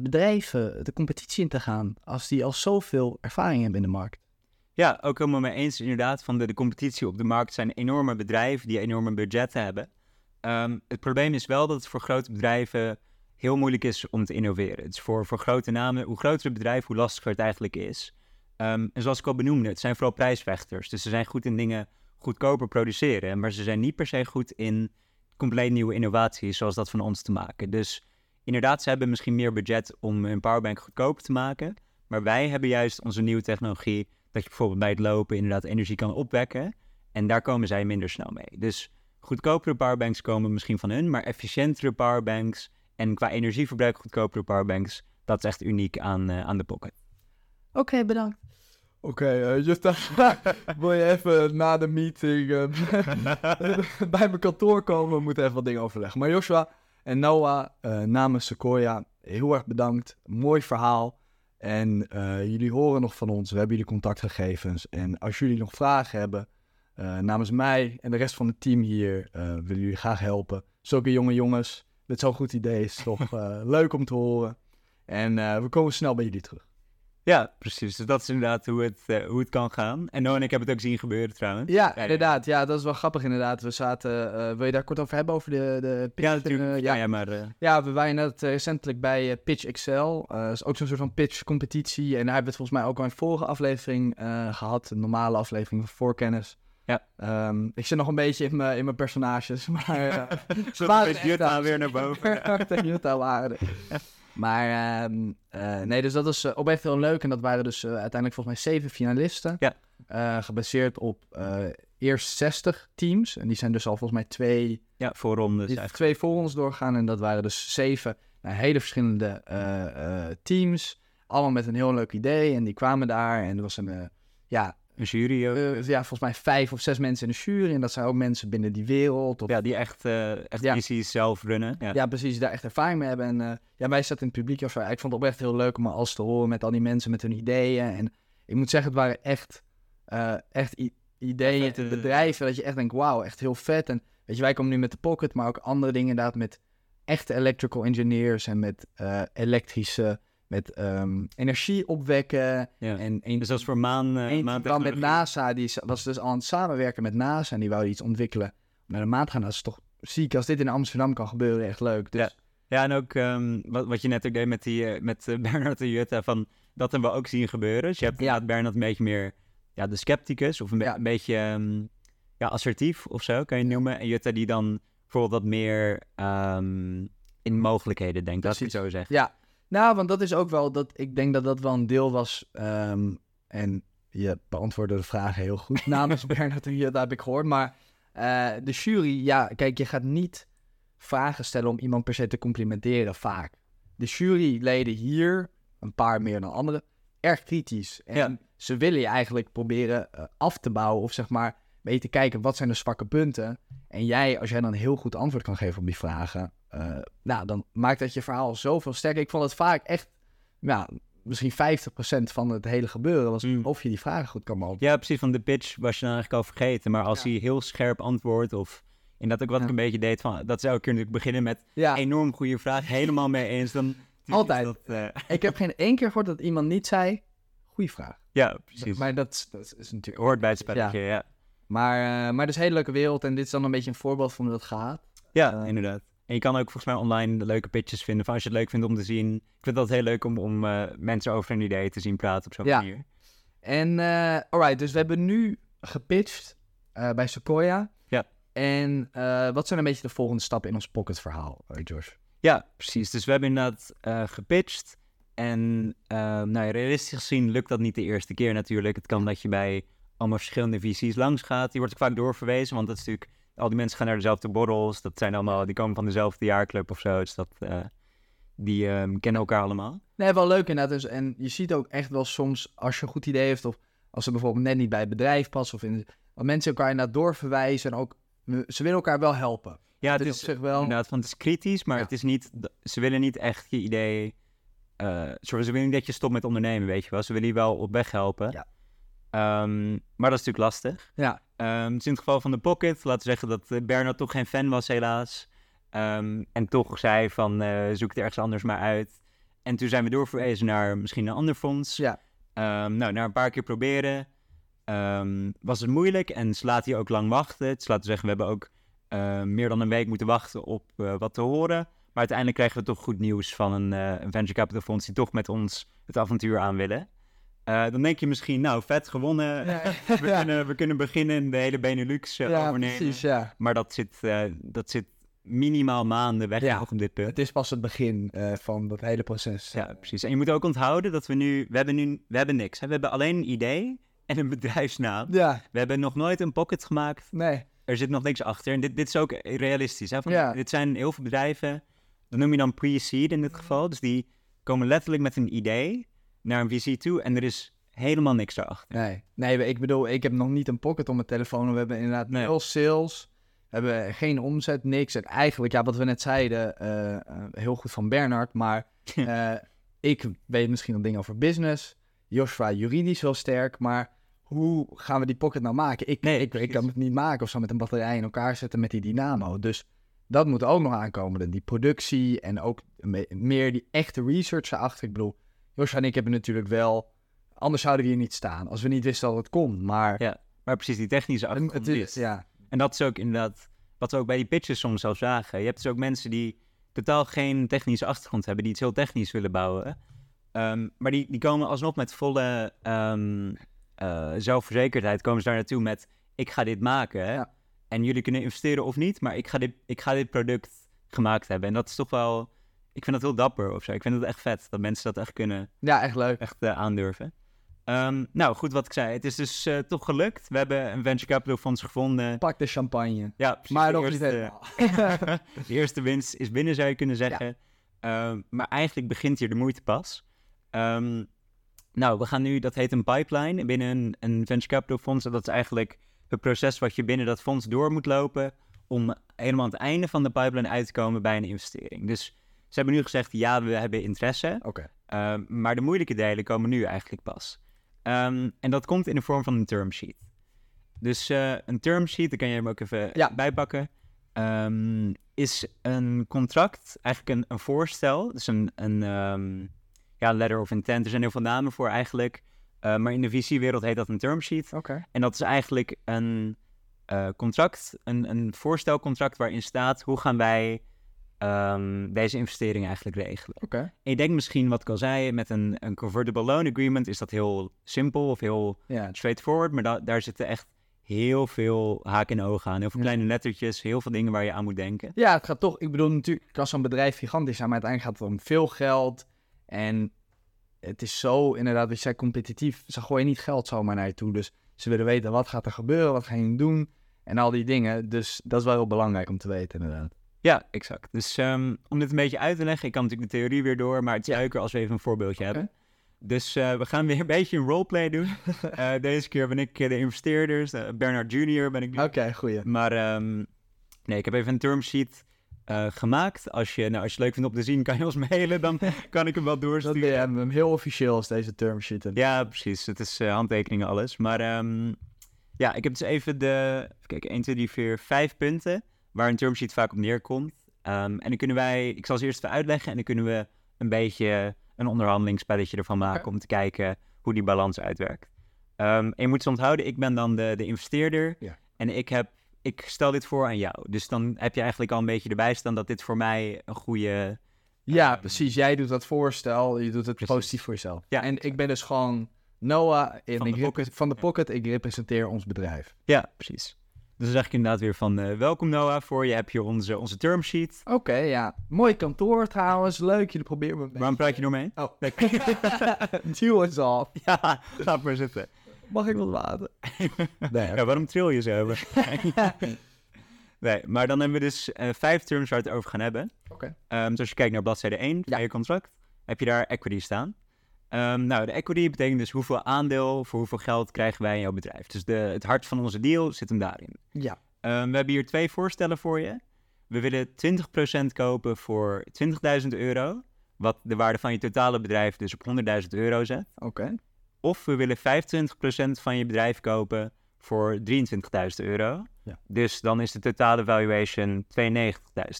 bedrijven de competitie in te gaan als die al zoveel ervaring hebben in de markt? Ja, ook helemaal mee eens inderdaad. Van de, competitie op de markt zijn enorme bedrijven die enorme budgetten hebben. Um, het probleem is wel dat het voor grote bedrijven heel moeilijk is om te innoveren. Het is voor, voor grote namen, hoe groter het bedrijf, hoe lastiger het eigenlijk is. Um, en zoals ik al benoemde, het zijn vooral prijsvechters. Dus ze zijn goed in dingen goedkoper produceren. Maar ze zijn niet per se goed in compleet nieuwe innovaties, zoals dat van ons te maken. Dus inderdaad, ze hebben misschien meer budget om hun powerbank goedkoper te maken. Maar wij hebben juist onze nieuwe technologie, dat je bijvoorbeeld bij het lopen inderdaad energie kan opwekken. En daar komen zij minder snel mee. Dus goedkopere powerbanks komen misschien van hun, maar efficiëntere powerbanks en qua energieverbruik goedkopere powerbanks, dat is echt uniek aan, uh, aan de Pocket. Oké, okay, bedankt. Oké, okay, uh, Jutta, wil je even na de meeting uh, bij mijn kantoor komen? We moeten even wat dingen overleggen. Maar Joshua en Noah namens Sequoia, heel erg bedankt. Mooi verhaal. En jullie horen nog van ons. We hebben jullie contactgegevens. En als jullie nog vragen hebben, namens mij en de rest van het team hier, willen jullie graag helpen. Zulke jonge jongens met zo'n goed idee is toch leuk om te horen. En we komen snel bij jullie terug. Ja, precies. Dus dat is inderdaad hoe het, uh, hoe het kan gaan. En Noah en ik hebben het ook zien gebeuren trouwens. Ja, inderdaad. Ja, dat is wel grappig inderdaad. We zaten... wil je daar kort over hebben, over de, de pitch? Ja, natuurlijk. ja, ja, maar... Ja, we waren net recentelijk bij Pitch Excel. dat is ook zo'n soort van pitch-competitie. En daar hebben we het volgens mij ook al in vorige aflevering gehad. Een normale aflevering van Voorkennis. Ja. Um, ik zit nog een beetje in mijn, in mijn personages, maar... Uh, Zo waren Jutta weer naar boven. Jutta waren Maar um, uh, nee, dus dat is uh, ook echt heel leuk. En dat waren dus uh, uiteindelijk volgens mij zeven finalisten. Ja. gebaseerd op eerst 60 teams. En die zijn dus al volgens mij twee... Ja, voorrondes Twee voorrondes doorgaan. En dat waren dus zeven nou, hele verschillende teams. Allemaal met een heel leuk idee. En die kwamen daar en er was een... ja, een jury uh, ja, volgens mij vijf of zes mensen in de jury. En dat zijn ook mensen binnen die wereld. Of... Ja, die echt, uh, echt ja. zelf runnen. Ja. ja. precies. daar echt ervaring mee hebben. En uh, ja, wij zaten in het publiek. Of ik vond het oprecht heel leuk om alles te horen met al die mensen met hun ideeën. En ik moet zeggen, het waren echt, echt ideeën, vet, bedrijven. Dat je echt denkt, wauw, echt heel vet. En weet je, wij komen nu met de Pocket, maar ook andere dingen inderdaad met echte electrical engineers en met elektrische met um, energie opwekken. Ja. En een, dus dat is voor maan... Uh, maan met NASA, die was dus al aan het samenwerken met NASA en die wou iets ontwikkelen. Naar de maan gaan, dat is toch ziek. Als dit in Amsterdam kan gebeuren, echt leuk. Dus... Ja. ja, en ook um, wat, wat je net ook deed met, die, uh, met uh, Bernard en Jutta, van, dat hebben we ook zien gebeuren. Dus je hebt ja. Bernard een beetje meer ja, de scepticus of een, be ja. een beetje um, ja, assertief of zo, kan je noemen. En Jutta die dan bijvoorbeeld wat meer in mogelijkheden denkt, dat je het zo zegt. Ja, nou, want dat is ook wel dat ik denk dat dat wel een deel was. Um, en je beantwoordde de vragen heel goed namens Bernard en dat heb ik gehoord. Maar uh, de jury, ja, kijk, je gaat niet vragen stellen om iemand per se te complimenteren, vaak. De juryleden hier, een paar meer dan anderen, erg kritisch. En ja. ze willen je eigenlijk proberen uh, af te bouwen of zeg maar mee te kijken wat zijn de zwakke punten. En jij, als jij dan een heel goed antwoord kan geven op die vragen, uh, nou, dan maakt dat je verhaal zoveel sterker. Ik vond het vaak echt, ja, misschien 50% van het hele gebeuren was mm. of je die vragen goed kan beantwoorden. Ja, precies. Van de pitch was je dan eigenlijk al vergeten. Maar als ja. hij heel scherp antwoordt of dat ook wat ja. ik een beetje deed van, dat zou ik natuurlijk beginnen met ja. enorm goede vraag, helemaal mee eens. Dan Altijd. Dat, uh... Ik heb geen één keer gehoord dat iemand niet zei, goede vraag. Ja, precies. Maar dat, dat is natuurlijk... Hoort bij het spelletje, ja. Maar, uh, maar het is een hele leuke wereld en dit is dan een beetje een voorbeeld van hoe dat gaat. Ja, inderdaad. En je kan ook volgens mij online leuke pitches vinden. Van als je het leuk vindt om te zien. Ik vind dat heel leuk om, om eh, mensen over hun ideeën te zien praten op zo'n Ja. manier. En, eh alright, dus we hebben nu gepitcht eh, bij Sequoia. Ja. En wat zijn een beetje de volgende stappen in ons pocket verhaal, Josh? Ja, precies. Dus we hebben inderdaad gepitcht. En eh, nou, realistisch gezien lukt dat niet de eerste keer natuurlijk. Het kan dat je bij allemaal verschillende VC's langs gaat. Die wordt ook vaak doorverwezen, want dat is natuurlijk... Al die mensen gaan naar dezelfde borrels. Dat zijn allemaal... Die komen van dezelfde jaarclub of zo. Dus dat... eh, die ehm, kennen elkaar allemaal. Nee, wel leuk inderdaad. Dus, en je ziet ook echt wel soms, als je een goed idee heeft... of als ze bijvoorbeeld net niet bij het bedrijf passen... of in, dat mensen elkaar inderdaad doorverwijzen... en ook, ze willen elkaar wel helpen. Ja, het is zich wel... inderdaad, want het is kritisch, maar Ja. het is niet... Ze willen niet echt je idee... sorry, ze willen niet dat je stopt met ondernemen, weet je wel. Ze willen je wel op weg helpen. Ja. Ehm, maar dat is natuurlijk lastig. Ja, Ehm, dus in het geval van de Pocket, laten we zeggen dat eh, Bernard toch geen fan was, helaas. Ehm, en toch zei van, eh, zoek het ergens anders maar uit. En toen zijn we doorverwezen naar misschien een ander fonds. ja. Nou, na een paar keer proberen was het moeilijk en ze laten je ook lang wachten. Dus laten we zeggen, we hebben ook meer dan een week moeten wachten op eh, wat te horen. Maar uiteindelijk krijgen we toch goed nieuws van een, een venture capital fonds die toch met ons het avontuur aan willen. Eh, dan denk je misschien, nou, vet, gewonnen. We, kunnen, we kunnen beginnen en de hele Benelux eh, ja overnemen. precies, ja. Maar dat zit, eh, dat zit minimaal maanden weg Ja. op dit punt. Het is pas het begin van dat hele proces. Ja, precies. En je moet ook onthouden dat we nu... We hebben nu we hebben niks. Hè? We hebben alleen een idee en een bedrijfsnaam. Ja, We hebben nog nooit een pocket gemaakt. nee. Er zit nog niks achter. En dit, dit is ook realistisch. Hè? Van, Ja. Dit zijn heel veel bedrijven. Dat noem je dan pre-seed in dit geval. Dus die komen letterlijk met een idee naar een VC toe. En er is helemaal niks daarachter. Nee, nee, ik bedoel, ik heb nog niet een pocket op mijn telefoon. We hebben inderdaad Nee. nul sales. We hebben geen omzet, niks. En eigenlijk, ja, wat we net zeiden, eh, eh, heel goed van Bernard. Maar eh, ik weet misschien nog dingen over business. Joshua juridisch wel sterk. Maar hoe gaan we die pocket nou maken? Ik, Nee, ik, ik kan het niet maken of zo met een batterij in elkaar zetten met die dynamo. Dus dat moet ook nog aankomen. Die productie en ook me- meer die echte research erachter. Ik bedoel, Joshua en ik hebben natuurlijk wel... Anders zouden we hier niet staan. Als we niet wisten dat het kon. Maar Ja, Maar precies, die technische achtergrond is, ja. En dat is ook inderdaad wat we ook bij die pitches soms zelf zagen. Je hebt dus ook mensen die totaal geen technische achtergrond hebben, die iets heel technisch willen bouwen. Ehm, maar die, die komen alsnog met volle ehm, eh, zelfverzekerdheid, komen ze daar naartoe met, ik ga dit maken. Ja. En jullie kunnen investeren of niet, maar ik ga, dit, ik ga dit product gemaakt hebben. En dat is toch wel, ik vind dat heel dapper of zo. Ik vind het echt vet dat mensen dat echt kunnen ja, echt leuk. echt eh, aandurven. Ehm, nou, goed wat ik zei. Het is dus eh, toch gelukt. We hebben een venture capital fonds gevonden. Pak de champagne. Ja, precies. Maar de nog niet eerste- helemaal. de eerste winst is binnen, zou je kunnen zeggen. Ehm, maar eigenlijk begint hier de moeite pas. Ehm, nou, we gaan nu, dat heet een pipeline binnen een, een venture capital fonds. Dat is eigenlijk het proces wat je binnen dat fonds door moet lopen om helemaal aan het einde van de pipeline uit te komen bij een investering. Dus ze hebben nu gezegd, ja, we hebben interesse. Oké. Ehm, maar de moeilijke delen komen nu eigenlijk pas. Ehm, en dat komt in de vorm van een term sheet. Dus eh, een term sheet, daar kan je hem ook even Ja. bijpakken, ehm, is een contract, eigenlijk een, een voorstel. Dus een, een ja, letter of intent. Er zijn heel veel namen voor eigenlijk. Eh, maar in de VC-wereld heet dat een term sheet. Oké. En dat is eigenlijk een eh, contract, een, een voorstelcontract waarin staat hoe gaan wij ehm, deze investering eigenlijk regelen. Oké. En je denkt misschien, wat ik al zei, met een, een convertible loan agreement is dat heel simpel of heel Ja. straightforward. Maar da- daar zitten echt heel veel haken en ogen aan. Heel veel kleine lettertjes, heel veel dingen waar je aan moet denken. Ja, het gaat toch. Ik bedoel, natuurlijk kan zo'n bedrijf gigantisch zijn, maar uiteindelijk gaat het om veel geld. En het is zo, inderdaad, als jij competitief, ze gooien niet geld zomaar naar je toe. Dus ze willen weten wat gaat er gebeuren, wat ga je doen en al die dingen. Dus dat is wel heel belangrijk om te weten, inderdaad. Ja, exact. Dus ehm, om dit een beetje uit te leggen, ik kan natuurlijk de theorie weer door, maar het is leuker als we even een voorbeeldje hebben. Dus eh, we gaan weer een beetje een roleplay doen. Eh, deze keer ben ik de investeerders, eh, Bernard Jr. ben ik nu. Oké, goeie. Maar ehm, nee, ik heb even een term sheet gemaakt. Als je, nou, als je het leuk vindt om te zien, kan je ons mailen. Dan kan ik hem wel Dat doorsturen. we hebben hem heel officieel als deze term sheet. Ja, precies. Het is handtekeningen alles. Maar ehm, ja, ik heb dus even de... Even kijken, 1, 2, 3, 4, 5 punten waar een term sheet vaak op neerkomt. Ehm, en dan kunnen wij... Ik zal ze eerst even uitleggen en dan kunnen we een beetje een onderhandelingsspelletje ervan maken om te kijken hoe die balans uitwerkt. Ehm, en je moet ze onthouden, ik ben dan de, de investeerder Ja. en ik heb ik stel dit voor aan jou. Dus dan heb je eigenlijk al een beetje erbij staan dat dit voor mij een goede... Ja, Ehm, precies. Jij doet dat voorstel, je doet het Precies. positief voor jezelf. Ja. En ik ben dus gewoon Noah en Van de Pocket. van de. Pocket. Ik representeer ons bedrijf. Ja, precies. Dus dan zeg ik inderdaad weer van eh, welkom Noah. Voor je heb je onze, onze termsheet. Oké, ja. Mooi kantoor trouwens. Leuk, jullie proberen me. Waarom praat je door mee? Oh. Deal is off. ja, laat maar zitten. Mag ik wat water? Nee, Ja, waarom tril je zo? nee, maar dan hebben we dus eh, vijf terms waar we het over gaan hebben. Oké. Ehm, dus als je kijkt naar bladzijde 1 van Ja. je contract, heb je daar equity staan. Ehm, nou, de equity betekent dus hoeveel aandeel voor hoeveel geld krijgen wij in jouw bedrijf. Dus de, het hart van onze deal zit hem daarin. Ja. Ehm, we hebben hier twee voorstellen voor je. We willen 20% kopen voor 20.000 euro, wat de waarde van je totale bedrijf dus op 100.000 euro zet. Oké. Of we willen 25% van je bedrijf kopen voor 23.000 euro. Ja. Dus dan is de totale valuation 92.000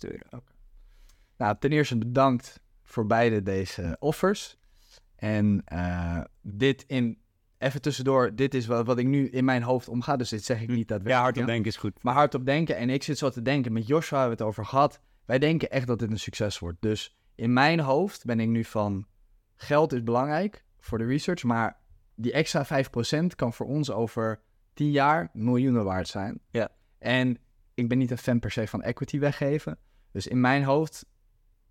euro. Nou, ten eerste bedankt voor beide deze offers. En eh, dit in, even tussendoor, dit is wat, wat ik nu in mijn hoofd omga. Dus dit zeg ik niet daadwerkelijk. Ja, hardop denken is goed. Maar hardop denken. En ik zit zo te denken, met Joshua hebben we het over gehad. Wij denken echt dat dit een succes wordt. Dus in mijn hoofd ben ik nu van, geld is belangrijk voor de research. Maar die extra 5% kan voor ons over 10 jaar miljoenen waard zijn. Ja. En ik ben niet een fan per se van equity weggeven. Dus in mijn hoofd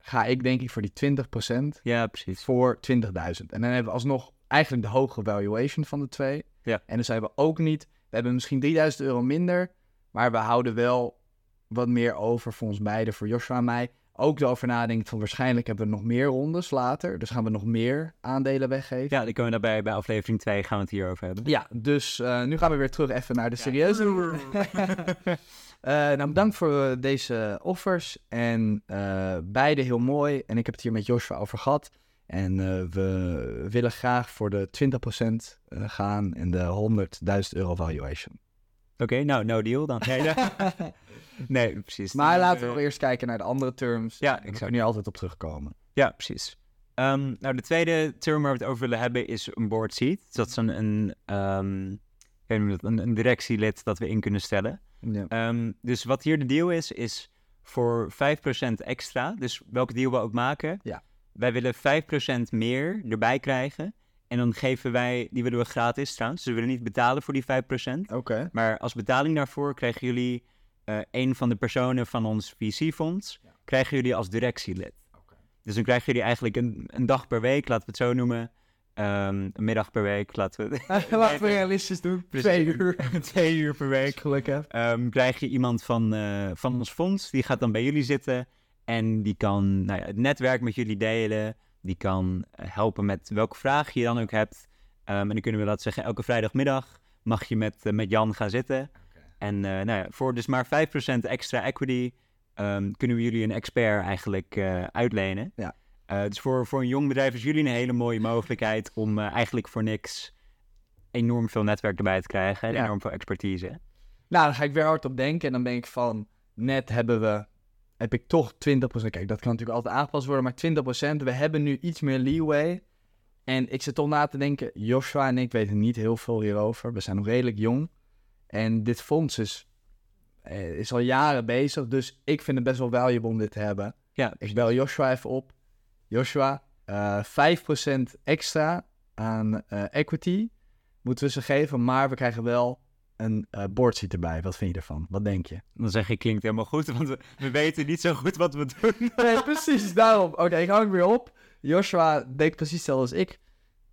ga ik denk ik voor die 20% Ja, precies. voor 20.000. En dan hebben we alsnog eigenlijk de hoge valuation van de twee. Ja. En dan zijn we ook niet... We hebben misschien 3000 euro minder, maar we houden wel wat meer over voor ons beiden, voor Joshua en mij. Ook erover nadenken van waarschijnlijk hebben we nog meer rondes later. Dus gaan we nog meer aandelen weggeven. Ja, dan kunnen we daarbij bij aflevering 2 gaan we het hierover hebben. Ja, dus eh, nu gaan we weer terug even naar de serieuze. nou, bedankt voor eh, deze offers. En eh, beide heel mooi. En ik heb het hier met Joshua over gehad. En eh, we willen graag voor de 20% eh, gaan en de 100.000 euro valuation. Oké, nou, no deal dan. Nee, nee. precies. Maar laten we eh, nog eerst kijken naar de andere terms. Ja, Ik zou nu altijd op terugkomen. Ja, precies. Ehm, nou, de tweede term waar we het over willen hebben is een board seat. Dus dat is een, een, een, een directielid dat we in kunnen stellen. Ja. Ehm, dus wat hier de deal is, is voor 5% extra, dus welke deal we ook maken, Ja. wij willen 5% meer erbij krijgen. En dan geven wij, die willen we gratis trouwens, dus we willen niet betalen voor die 5%. Oké. Maar als betaling daarvoor krijgen jullie eh, een van de personen van ons VC-fonds, Ja. krijgen jullie als directielid. Oké. Dus dan krijgen jullie eigenlijk een, een dag per week, laten we het zo noemen. Ehm, een middag per week, laten we Laten we realistisch doen. Precies. Twee uur. twee uur per week. Gelukkig. Ehm, krijg je iemand van, eh, van ons fonds, die gaat dan bij jullie zitten en die kan nou ja, het netwerk met jullie delen. Die kan eh, helpen met welke vraag je dan ook hebt. Ehm, en dan kunnen we, laten zeggen, elke vrijdagmiddag mag je met, eh, met Jan gaan zitten. En eh, nou ja, voor dus maar 5% extra equity ehm, kunnen we jullie een expert eigenlijk eh, uitlenen. Ja. Eh, dus voor, voor een jong bedrijf is jullie een hele mooie mogelijkheid om eh, eigenlijk voor niks enorm veel netwerk erbij te krijgen en Ja. enorm veel expertise. Nou, dan ga ik weer hard op denken. En dan denk ik van, net hebben we, heb ik toch 20%. Kijk, dat kan natuurlijk altijd aangepast worden, maar 20%. We hebben nu iets meer leeway. En ik zit toch na te denken, Joshua en ik weten niet heel veel hierover. We zijn nog redelijk jong. En dit fonds is, eh, is al jaren bezig, dus ik vind het best wel valuable om dit te hebben. Ja, Ik bel Joshua even op. Joshua, eh 5% extra aan eh, equity moeten we ze geven, maar we krijgen wel een eh board seat erbij. Wat vind je ervan? Wat denk je? Dan zeg je, klinkt helemaal goed, want we, we weten niet zo goed wat we doen. Nee, precies, daarom. Oké, ik hang weer op. Joshua denkt precies hetzelfde als ik.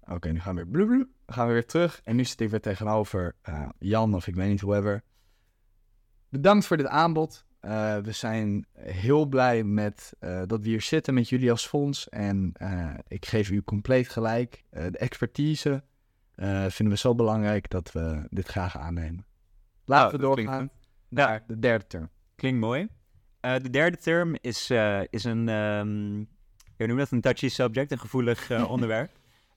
Oké, nu gaan we weer. Dan gaan we weer terug. En nu zit ik weer tegenover Jan of ik weet niet, whoever. Bedankt voor dit aanbod. Eh, we zijn heel blij met eh, dat we hier zitten met jullie als fonds. En eh, ik geef u compleet gelijk. De expertise vinden we zo belangrijk dat we dit graag aannemen. Laten we dat klinkt doorgaan naar de derde term. Klinkt mooi. De derde term is, is een, ehm noem je dat, een touchy subject, een gevoelig onderwerp.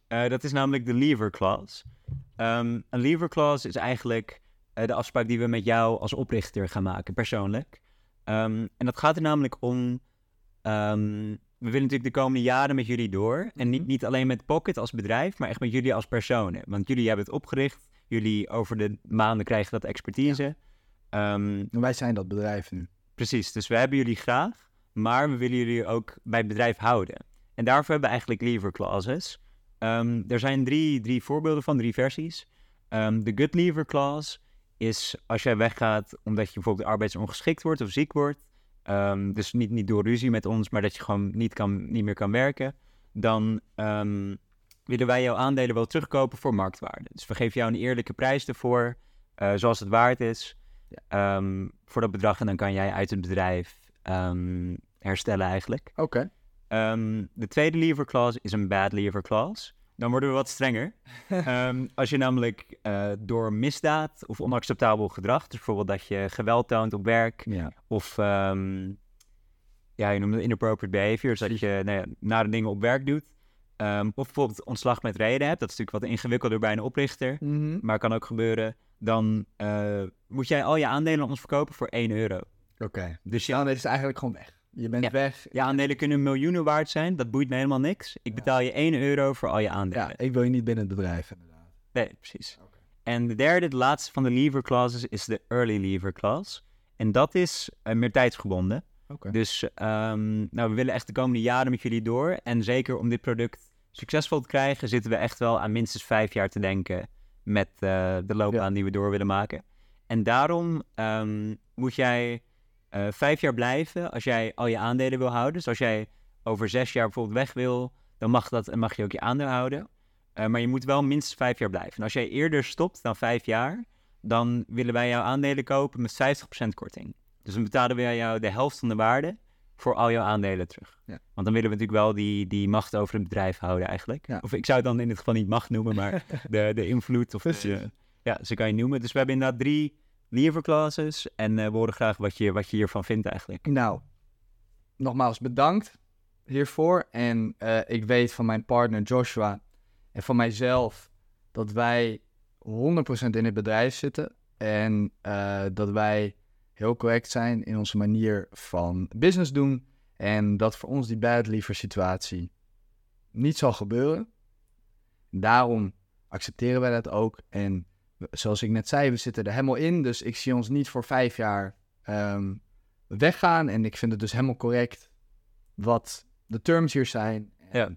Dat is namelijk de lever clause. Ehm, een lever clause is eigenlijk de afspraak die we met jou als oprichter gaan maken, persoonlijk. Ehm, en dat gaat er namelijk om, ehm, we willen natuurlijk de komende jaren met jullie door. En niet, Mhm. niet alleen met Pocket als bedrijf, maar echt met jullie als personen. Want jullie hebben het opgericht, jullie over de maanden krijgen dat expertise. Ehm, Wij zijn dat bedrijf nu. Precies, dus we hebben jullie graag, maar we willen jullie ook bij het bedrijf houden. En daarvoor hebben we eigenlijk leaver clauses. Er zijn drie, drie voorbeelden van, drie versies. De good leaver clause is als jij weggaat omdat je bijvoorbeeld arbeidsongeschikt wordt of ziek wordt. ehm, dus niet, niet door ruzie met ons, maar dat je gewoon niet, kan, niet meer kan werken. Dan ehm, willen wij jouw aandelen wel terugkopen voor marktwaarde. Dus we geven jou een eerlijke prijs ervoor, eh, zoals het waard is. Ehm, voor dat bedrag en dan kan jij uit het bedrijf herstellen eigenlijk. Oké. De tweede lever clause is een bad lever clause. Dan worden we wat strenger. Ehm, als je namelijk eh, door misdaad of onacceptabel gedrag, dus bijvoorbeeld dat je geweld toont op werk Ja. of ehm, ja, je noemt het inappropriate behavior, dus dat je nou ja, nare dingen op werk doet. Ehm, of bijvoorbeeld ontslag met reden hebt, dat is natuurlijk wat ingewikkelder bij een oprichter Mhm. maar kan ook gebeuren, dan eh, moet jij al je aandelen aan ons verkopen voor 1 euro. Oké. Dus Ja, je, dan is eigenlijk gewoon weg. Je bent Ja. weg. je aandelen kunnen miljoenen waard zijn, dat boeit me helemaal niks. Ik betaal je 1 euro voor al je aandelen. Ja, ik wil je niet binnen het bedrijf inderdaad. Nee, precies. En de derde, de laatste van de lever clauses, is de early lever clause. En dat is uh, meer tijdsgebonden. Oké. Dus ehm, nou, we willen echt de komende jaren met jullie door. En zeker om dit product succesvol te krijgen, zitten we echt wel aan minstens vijf jaar te denken met eh, de loopbaan die we door willen maken. En daarom ehm, moet jij eh, vijf jaar blijven als jij al je aandelen wil houden. Dus als jij over zes jaar bijvoorbeeld weg wil, dan mag dat en mag je ook je aandeel houden. Eh, maar je moet wel minstens vijf jaar blijven. En als jij eerder stopt dan vijf jaar, dan willen wij jouw aandelen kopen met 50% korting. Dus dan betalen wij jou de helft van de waarde voor al jouw aandelen terug. Ja. Want dan willen we natuurlijk wel die, die macht over het bedrijf houden eigenlijk. Ja. Of ik zou het dan in dit geval niet macht noemen, maar de, de invloed. Of de, ja, zo kan je noemen. Dus we hebben inderdaad drie lever clauses. En eh, we horen graag wat je, wat je hiervan vindt eigenlijk. Nou, nogmaals bedankt hiervoor. En eh, ik weet van mijn partner Joshua en van mijzelf dat wij 100% in het bedrijf zitten. En eh, dat wij heel correct zijn in onze manier van business doen. En dat voor ons die bad lever situatie niet zal gebeuren. Daarom accepteren wij dat ook. En zoals ik net zei, we zitten er helemaal in. Dus ik zie ons niet voor vijf jaar ehm, weggaan. En ik vind het dus helemaal correct wat de terms hier zijn. En, Ja. eh,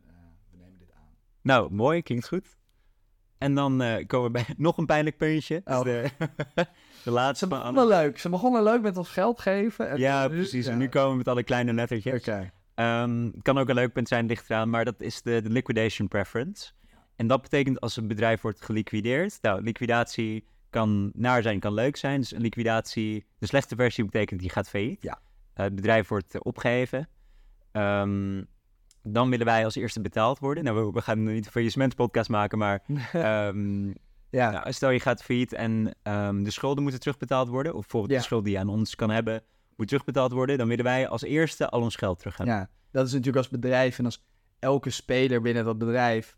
we nemen dit aan. Nou, mooi, klinkt goed. En dan eh, komen we bij nog een pijnlijk puntje. Dus Oh. De, de laatste Ze begonnen leuk. Ze begonnen leuk met ons geld geven. En Ja, precies. En nu komen we met alle kleine lettertjes. Oké. Ehm, kan ook een leuk punt zijn, ligt eraan, maar dat is de, de liquidation preference. En dat betekent als een bedrijf wordt geliquideerd. Nou, liquidatie kan naar zijn, kan leuk zijn. Dus een liquidatie, de slechte versie betekent die gaat failliet. Ja. Het bedrijf wordt eh, opgeheven. Ehm, dan willen wij als eerste betaald worden. Nou, we, we gaan nu niet een faillissementpodcast maken, maar ehm, Ja. nou, stel je gaat failliet en ehm, de schulden moeten terugbetaald worden. Of bijvoorbeeld Ja. de schuld die je aan ons kan hebben, moet terugbetaald worden. Dan willen wij als eerste al ons geld terug hebben. Ja, dat is natuurlijk als bedrijf en als elke speler binnen dat bedrijf.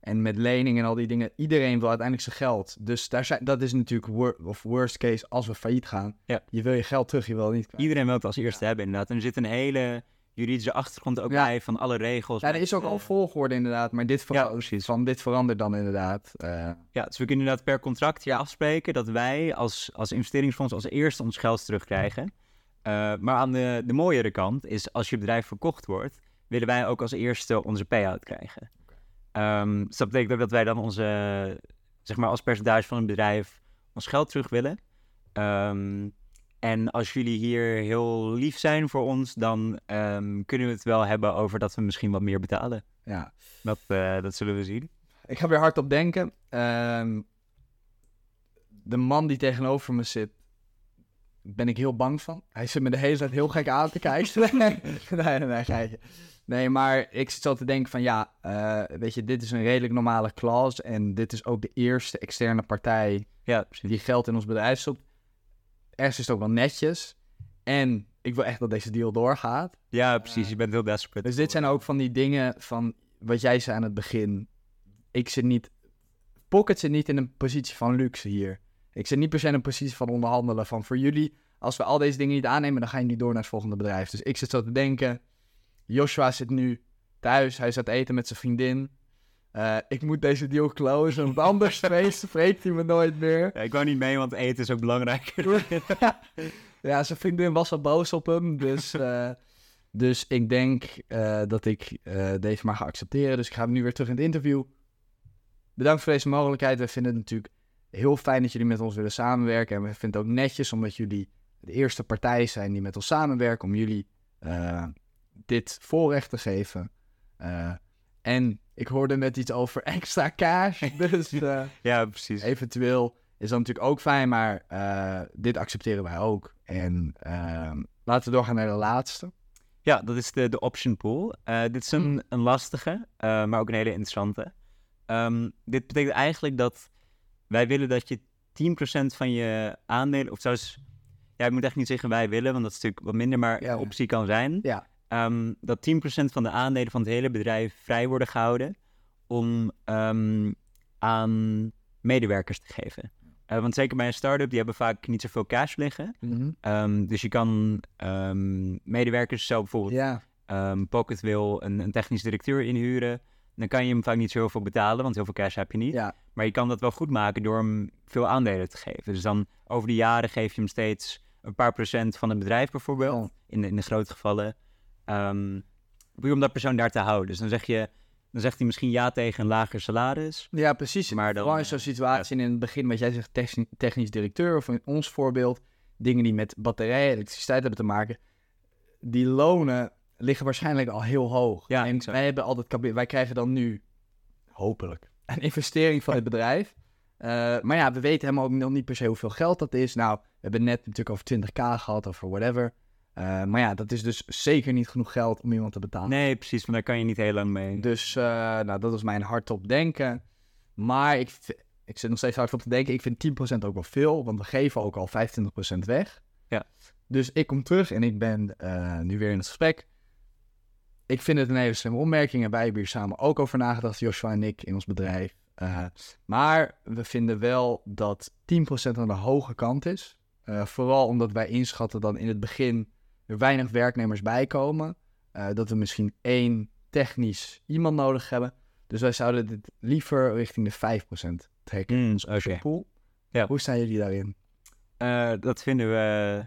En met leningen en al die dingen. Iedereen wil uiteindelijk zijn geld. Dus daar zijn, dat is natuurlijk wor of worst case als we failliet gaan. Ja. Je wil je geld terug, je wil het niet kwijt. Iedereen wil het als eerste hebben, inderdaad. En er zit een hele juridische achtergrond ook Ja. bij van alle regels. Ja, er is ook al volgorde inderdaad, maar dit, Ja, van dit verandert dan inderdaad. eh, Ja, dus we kunnen inderdaad per contract hier afspreken dat wij als, als investeringsfonds als eerste ons geld terugkrijgen. Eh, maar aan de, de mooiere kant is als je bedrijf verkocht wordt, willen wij ook als eerste onze payout krijgen. Ehm, dus dat betekent ook dat wij dan onze, zeg maar als percentage van het bedrijf, ons geld terug willen. Ehm, en als jullie hier heel lief zijn voor ons, dan ehm, kunnen we het wel hebben over dat we misschien wat meer betalen. ja. Dat, eh, dat zullen we zien. Ik ga weer hardop denken. Ehm, de man die tegenover me zit, ben ik heel bang van. Hij zit me de hele tijd heel gek aan te kijken. nee, nee, nee, geitje. Nee, maar ik zit zo te denken van ja, eh, weet je, dit is een redelijk normale clause. En dit is ook de eerste externe partij Ja, die geld in ons bedrijf stopt. Ergens is het ook wel netjes. En ik wil echt dat deze deal doorgaat. Ja, precies. Je bent heel desperate. Dus dit zijn ook van die dingen van wat jij zei aan het begin. Ik zit niet. Pocket zit niet in een positie van luxe hier. Ik zit niet per se in een positie van onderhandelen. Van voor jullie, als we al deze dingen niet aannemen, dan ga je niet door naar het volgende bedrijf. Dus ik zit zo te denken. Joshua zit nu thuis. Hij zit eten met zijn vriendin. eh, ik moet deze deal closen, want anders spreekt hij me nooit meer. Ja, ik wou niet mee, want eten is ook belangrijk. ja, zijn vriendin was al boos op hem, dus, eh, dus ik denk eh, dat ik deze maar ga accepteren. Dus ik ga hem nu weer terug in het interview. Bedankt voor deze mogelijkheid. We vinden het natuurlijk heel fijn dat jullie met ons willen samenwerken. En we vinden het ook netjes omdat jullie de eerste partij zijn die met ons samenwerken om jullie eh, dit voorrecht te geven. Eh, en ik hoorde net iets over extra cash, dus eh, ja, precies. eventueel is dat natuurlijk ook fijn, maar dit accepteren wij ook. En ehm, laten we doorgaan naar de laatste. Ja, dat is de, de option pool. Dit is een, een lastige, maar ook een hele interessante. Ehm, dit betekent eigenlijk dat wij willen dat je 10% van je aandelen, of zelfs, ja, ik moet echt niet zeggen wij willen, want dat is natuurlijk wat minder, maar Ja. optie kan zijn. Ja. Ehm, dat 10% van de aandelen van het hele bedrijf vrij worden gehouden om ehm, aan medewerkers te geven. Eh, want zeker bij een start-up, die hebben vaak niet zoveel cash liggen. Ehm, dus je kan medewerkers, zo bijvoorbeeld Ja, Pocket wil een, een technisch directeur inhuren. Dan kan je hem vaak niet zo heel veel betalen, want heel veel cash heb je niet. ja, Maar je kan dat wel goed maken door hem veel aandelen te geven. Dus dan over de jaren geef je hem steeds een paar procent van het bedrijf bijvoorbeeld. In, de, in de grote gevallen. Ehm om dat persoon daar te houden. Dus dan, zeg je, dan zegt hij misschien ja tegen een lager salaris. ja, precies. Maar dan, Vooral in eh, zo'n situatie in het begin, wat jij zegt, techni- technisch directeur, of in ons voorbeeld, dingen die met batterijen, elektriciteit hebben te maken, die lonen liggen waarschijnlijk al heel hoog. Ja, en exact. wij hebben altijd, wij krijgen dan nu, hopelijk, een investering van het bedrijf. Eh, maar ja, we weten helemaal ook nog niet per se hoeveel geld dat is. Nou, we hebben net natuurlijk over 20k gehad, of whatever. Eh, maar ja, dat is dus zeker niet genoeg geld om iemand te betalen. Nee, precies, want daar kan je niet heel lang mee. Dus eh, nou, dat was mijn hardop denken. Maar ik, ik zit nog steeds hardop te denken. Ik vind 10% ook wel veel, want we geven ook al 25% weg. Ja. Dus ik kom terug en ik ben nu weer in het gesprek. Ik vind het een hele slimme opmerking en wij hebben hier samen ook over nagedacht, Joshua en ik, in ons bedrijf. Eh, maar we vinden wel dat 10% aan de hoge kant is. Eh, vooral omdat wij inschatten dat in het begin er weinig werknemers bijkomen. Eh, dat we misschien één technisch iemand nodig hebben. Dus wij zouden dit liever richting de 5% trekken. Mm, oké. pool. Ja. Hoe staan jullie daarin? Eh, dat vinden we.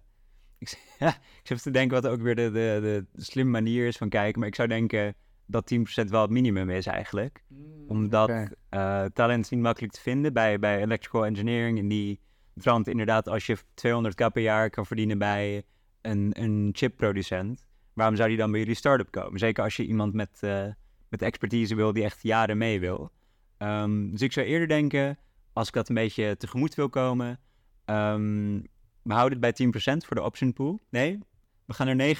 Ik, ja, ik zit te denken wat ook weer de, de, de slimme manier is van kijken. Maar ik zou denken dat 10% wel het minimum is eigenlijk. Omdat Oké. eh, talent is niet makkelijk te vinden bij, bij electrical engineering. In die trant inderdaad, als je 200k per jaar kan verdienen bij een, een chipproducent. Waarom zou die dan bij jullie start-up komen? Zeker als je iemand met, eh, met expertise wil die echt jaren mee wil. Ehm, dus ik zou eerder denken, als ik dat een beetje tegemoet wil komen... ehm, we houden het bij 10% voor de option pool. Nee, we gaan naar 9%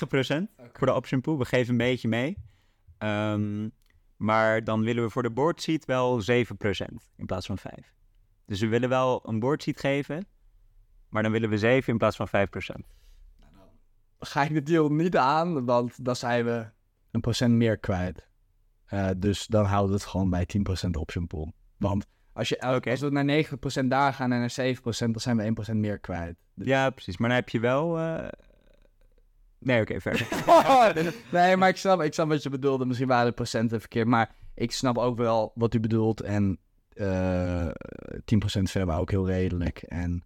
voor de option pool. We geven een beetje mee. Ehm, maar dan willen we voor de board seat wel 7% in plaats van 5. Dus we willen wel een board seat geven, maar dan willen we 7 in plaats van 5%. Ga ik de deal niet aan, want dan zijn we een procent meer kwijt. Eh, dus dan houden we het gewoon bij 10% option pool. Want als, je, als we naar 9% daar gaan en naar 7%, dan zijn we 1% meer kwijt. Dus- Ja, precies. Maar dan heb je wel... eh, Nee, oké, verder. nee, maar ik snap, ik snap wat je bedoelde. Misschien waren de procenten verkeerd. Maar ik snap ook wel wat u bedoelt. En eh 10% vinden we ook heel redelijk. En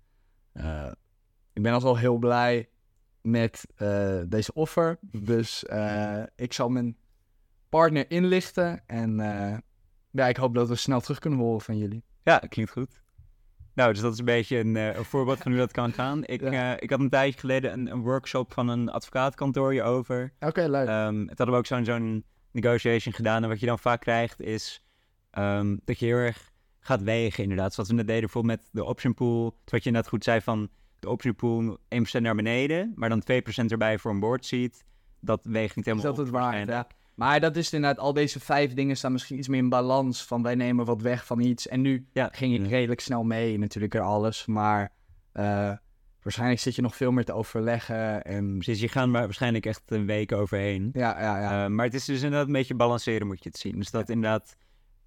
eh, ik ben alsnog heel blij met deze offer. Dus ik zal mijn partner inlichten. En ja, ik hoop dat we snel terug kunnen horen van jullie. Ja, klinkt goed. Nou, dus dat is een beetje een, eh, voorbeeld van hoe dat kan gaan. Ik, Ja. eh, ik had een tijdje geleden een, een workshop van een advocaatkantoor hierover. Oké, leuk. Ehm het hadden we ook zo'n zo'n negotiation gedaan. En wat je dan vaak krijgt is ehm, dat je heel erg gaat wegen inderdaad. Zoals we net deden bijvoorbeeld met de option pool. Wat je net goed zei van de option pool 1% naar beneden. Maar dan 2% erbij voor een board seat. Dat weegt niet is helemaal dat op het waarschijnlijk. Ja. Maar dat is inderdaad, al deze vijf dingen staan misschien iets meer in balans. Van wij nemen wat weg van iets. En nu Ja. ging ik redelijk snel mee, natuurlijk er alles. Maar eh, waarschijnlijk zit je nog veel meer te overleggen. En Precies, je gaat maar waarschijnlijk echt een week overheen. ja, ja, ja. Eh, maar het is dus inderdaad een beetje balanceren moet je het zien. Dus dat inderdaad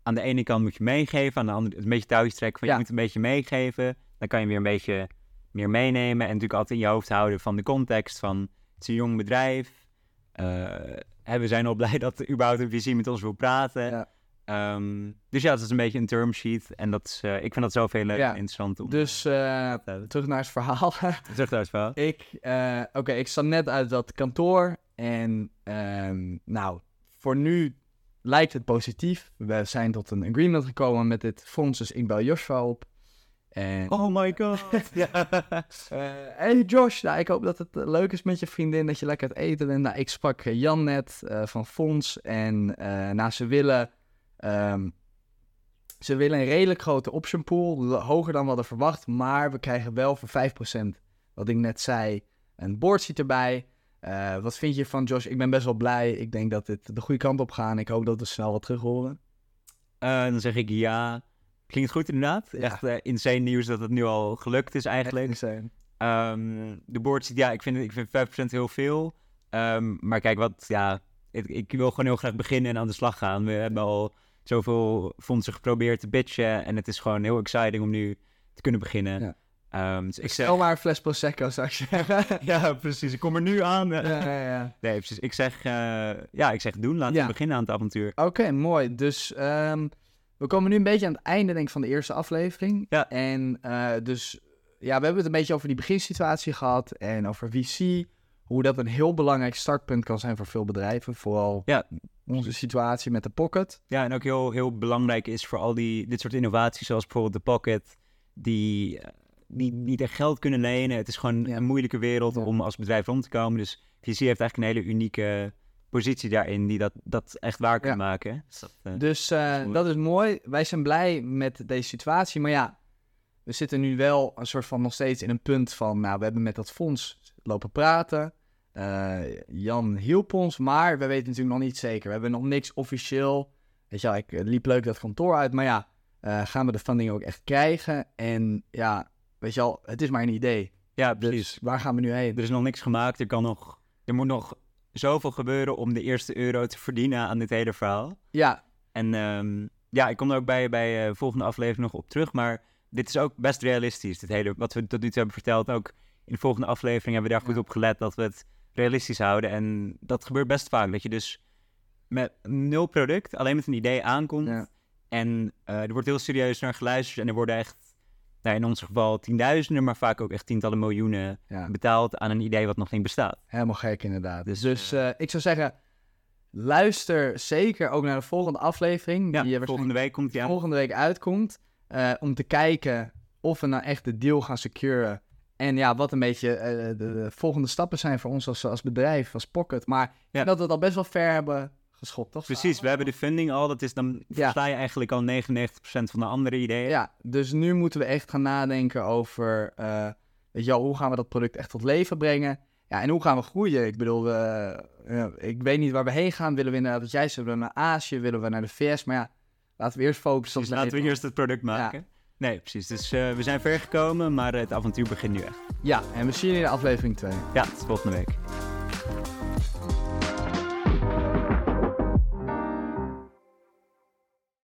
aan de ene kant moet je meegeven, aan de andere een beetje touwtjes trekken van Ja. je moet een beetje meegeven. Dan kan je weer een beetje meer meenemen en natuurlijk altijd in je hoofd houden van de context van het is een jong bedrijf. Eh, we zijn al blij dat er überhaupt een visie met ons wil praten. Ja. Ehm, dus ja, het is een beetje een term sheet. En dat is, eh, ik vind dat zo veel leuk Ja. en interessant om Dus eh, hebben. terug naar het verhaal. Zeg daar eens wel. ik, eh, oké, ik sta net uit dat kantoor. En ehm, nou, voor nu lijkt het positief. We zijn tot een agreement gekomen met dit fonds. Dus ik bel Joshua op. En Oh my god. ja. Eh, hey Josh, nou, ik hoop dat het eh, leuk is met je vriendin, dat je lekker het eten bent. Nou, ik sprak eh, Jan net van Fonds en nou, ze willen, ehm, ze willen een redelijk grote option pool, hoger dan we hadden verwacht, maar we krijgen wel voor 5%, wat ik net zei, een board seat erbij. Wat vind je van Josh? Ik ben best wel blij. Ik denk dat dit de goede kant op gaat. Ik hoop dat we snel wat terug horen. Dan zeg ik ja. Klinkt goed inderdaad. Ja. Echt eh, insane nieuws dat het nu al gelukt is eigenlijk. Ehm, de board seat, ja, ik vind, ik vind 5% heel veel. Ehm, maar kijk, wat, ja, ik, ik wil gewoon heel graag beginnen en aan de slag gaan. We hebben al zoveel fondsen geprobeerd te pitchen. En het is gewoon heel exciting om nu te kunnen beginnen. Ja. Ehm, dus ik zeg... stel maar een fles Prosecco, zou ik zeggen. Ja, precies. Ik kom er nu aan. ja, ja, ja. Nee, precies. Ik zeg, eh, ja, ik zeg doen. Laten we beginnen aan het avontuur. Oké, mooi. Dus we komen nu een beetje aan het einde denk ik, van de eerste aflevering. Ja. En eh, dus, ja, we hebben het een beetje over die beginsituatie gehad en over VC. Hoe dat een heel belangrijk startpunt kan zijn voor veel bedrijven. Vooral Ja. onze situatie met de Pocket. Ja, en ook heel, heel belangrijk is voor al die, dit soort innovaties, zoals bijvoorbeeld de Pocket, die, eh, die niet echt geld kunnen lenen. Het is gewoon Ja. een moeilijke wereld Ja. om als bedrijf rond te komen. Dus VC heeft eigenlijk een hele unieke positie daarin, die dat, dat echt waar kan Ja. maken. Dus dat, eh, Dus eh, mooi. dat is mooi. Wij zijn blij met deze situatie. Maar ja, we zitten nu wel een soort van nog steeds in een punt van... Nou, we hebben met dat fonds lopen praten. Eh, Jan hielp ons, maar we weten natuurlijk nog niet zeker. We hebben nog niks officieel. Weet je wel, ik eh, liep leuk dat kantoor uit. Maar ja, eh, gaan we de funding ook echt krijgen? En ja, weet je wel, het is maar een idee. ja, precies. Dus waar gaan we nu heen? Er is nog niks gemaakt. Er, kan nog, er moet nog zoveel gebeuren om de eerste euro te verdienen aan dit hele verhaal. Ja, En ehm, ja, ik kom er ook bij, bij de volgende aflevering nog op terug. Maar dit is ook best realistisch. Dit hele, wat we tot nu toe hebben verteld. Ook in de volgende aflevering hebben we daar goed op gelet dat we het realistisch houden. En dat gebeurt best vaak. Dat je dus met nul product, alleen met een idee aankomt. Ja. En eh, er wordt heel serieus naar geluisterd. En er worden echt, nou, in ons geval tienduizenden, maar vaak ook echt tientallen miljoenen ja. betaald aan een idee wat nog niet bestaat. Helemaal gek inderdaad. Dus, Dus, dus eh, ik zou zeggen, luister zeker ook naar de volgende aflevering. Ja, die volgende week komt die aan. volgende week uitkomt. eh, om te kijken of we nou echt de deal gaan securen. En ja, wat een beetje eh, de, de volgende stappen zijn voor ons als, als bedrijf, als Pocket. Maar Ja. dat we het al best wel ver hebben geschopt, toch? Precies, we hebben de funding al. Dat is dan Ja. je eigenlijk al 99% van de andere ideeën. Ja, dus nu moeten we echt gaan nadenken over, eh, weet je wel, hoe gaan we dat product echt tot leven brengen? Ja, en hoe gaan we groeien? Ik bedoel, we, ja, ik weet niet waar we heen gaan. Willen we inderdaad, wat jij zei, naar Azië, willen we naar de VS? Maar ja, laten we eerst focussen op Dus laten we eerst het product maken. Nee, precies. Dus eh, we zijn ver gekomen, maar het avontuur begint nu echt. Ja, en we zien je in de aflevering 2. Ja, tot volgende week.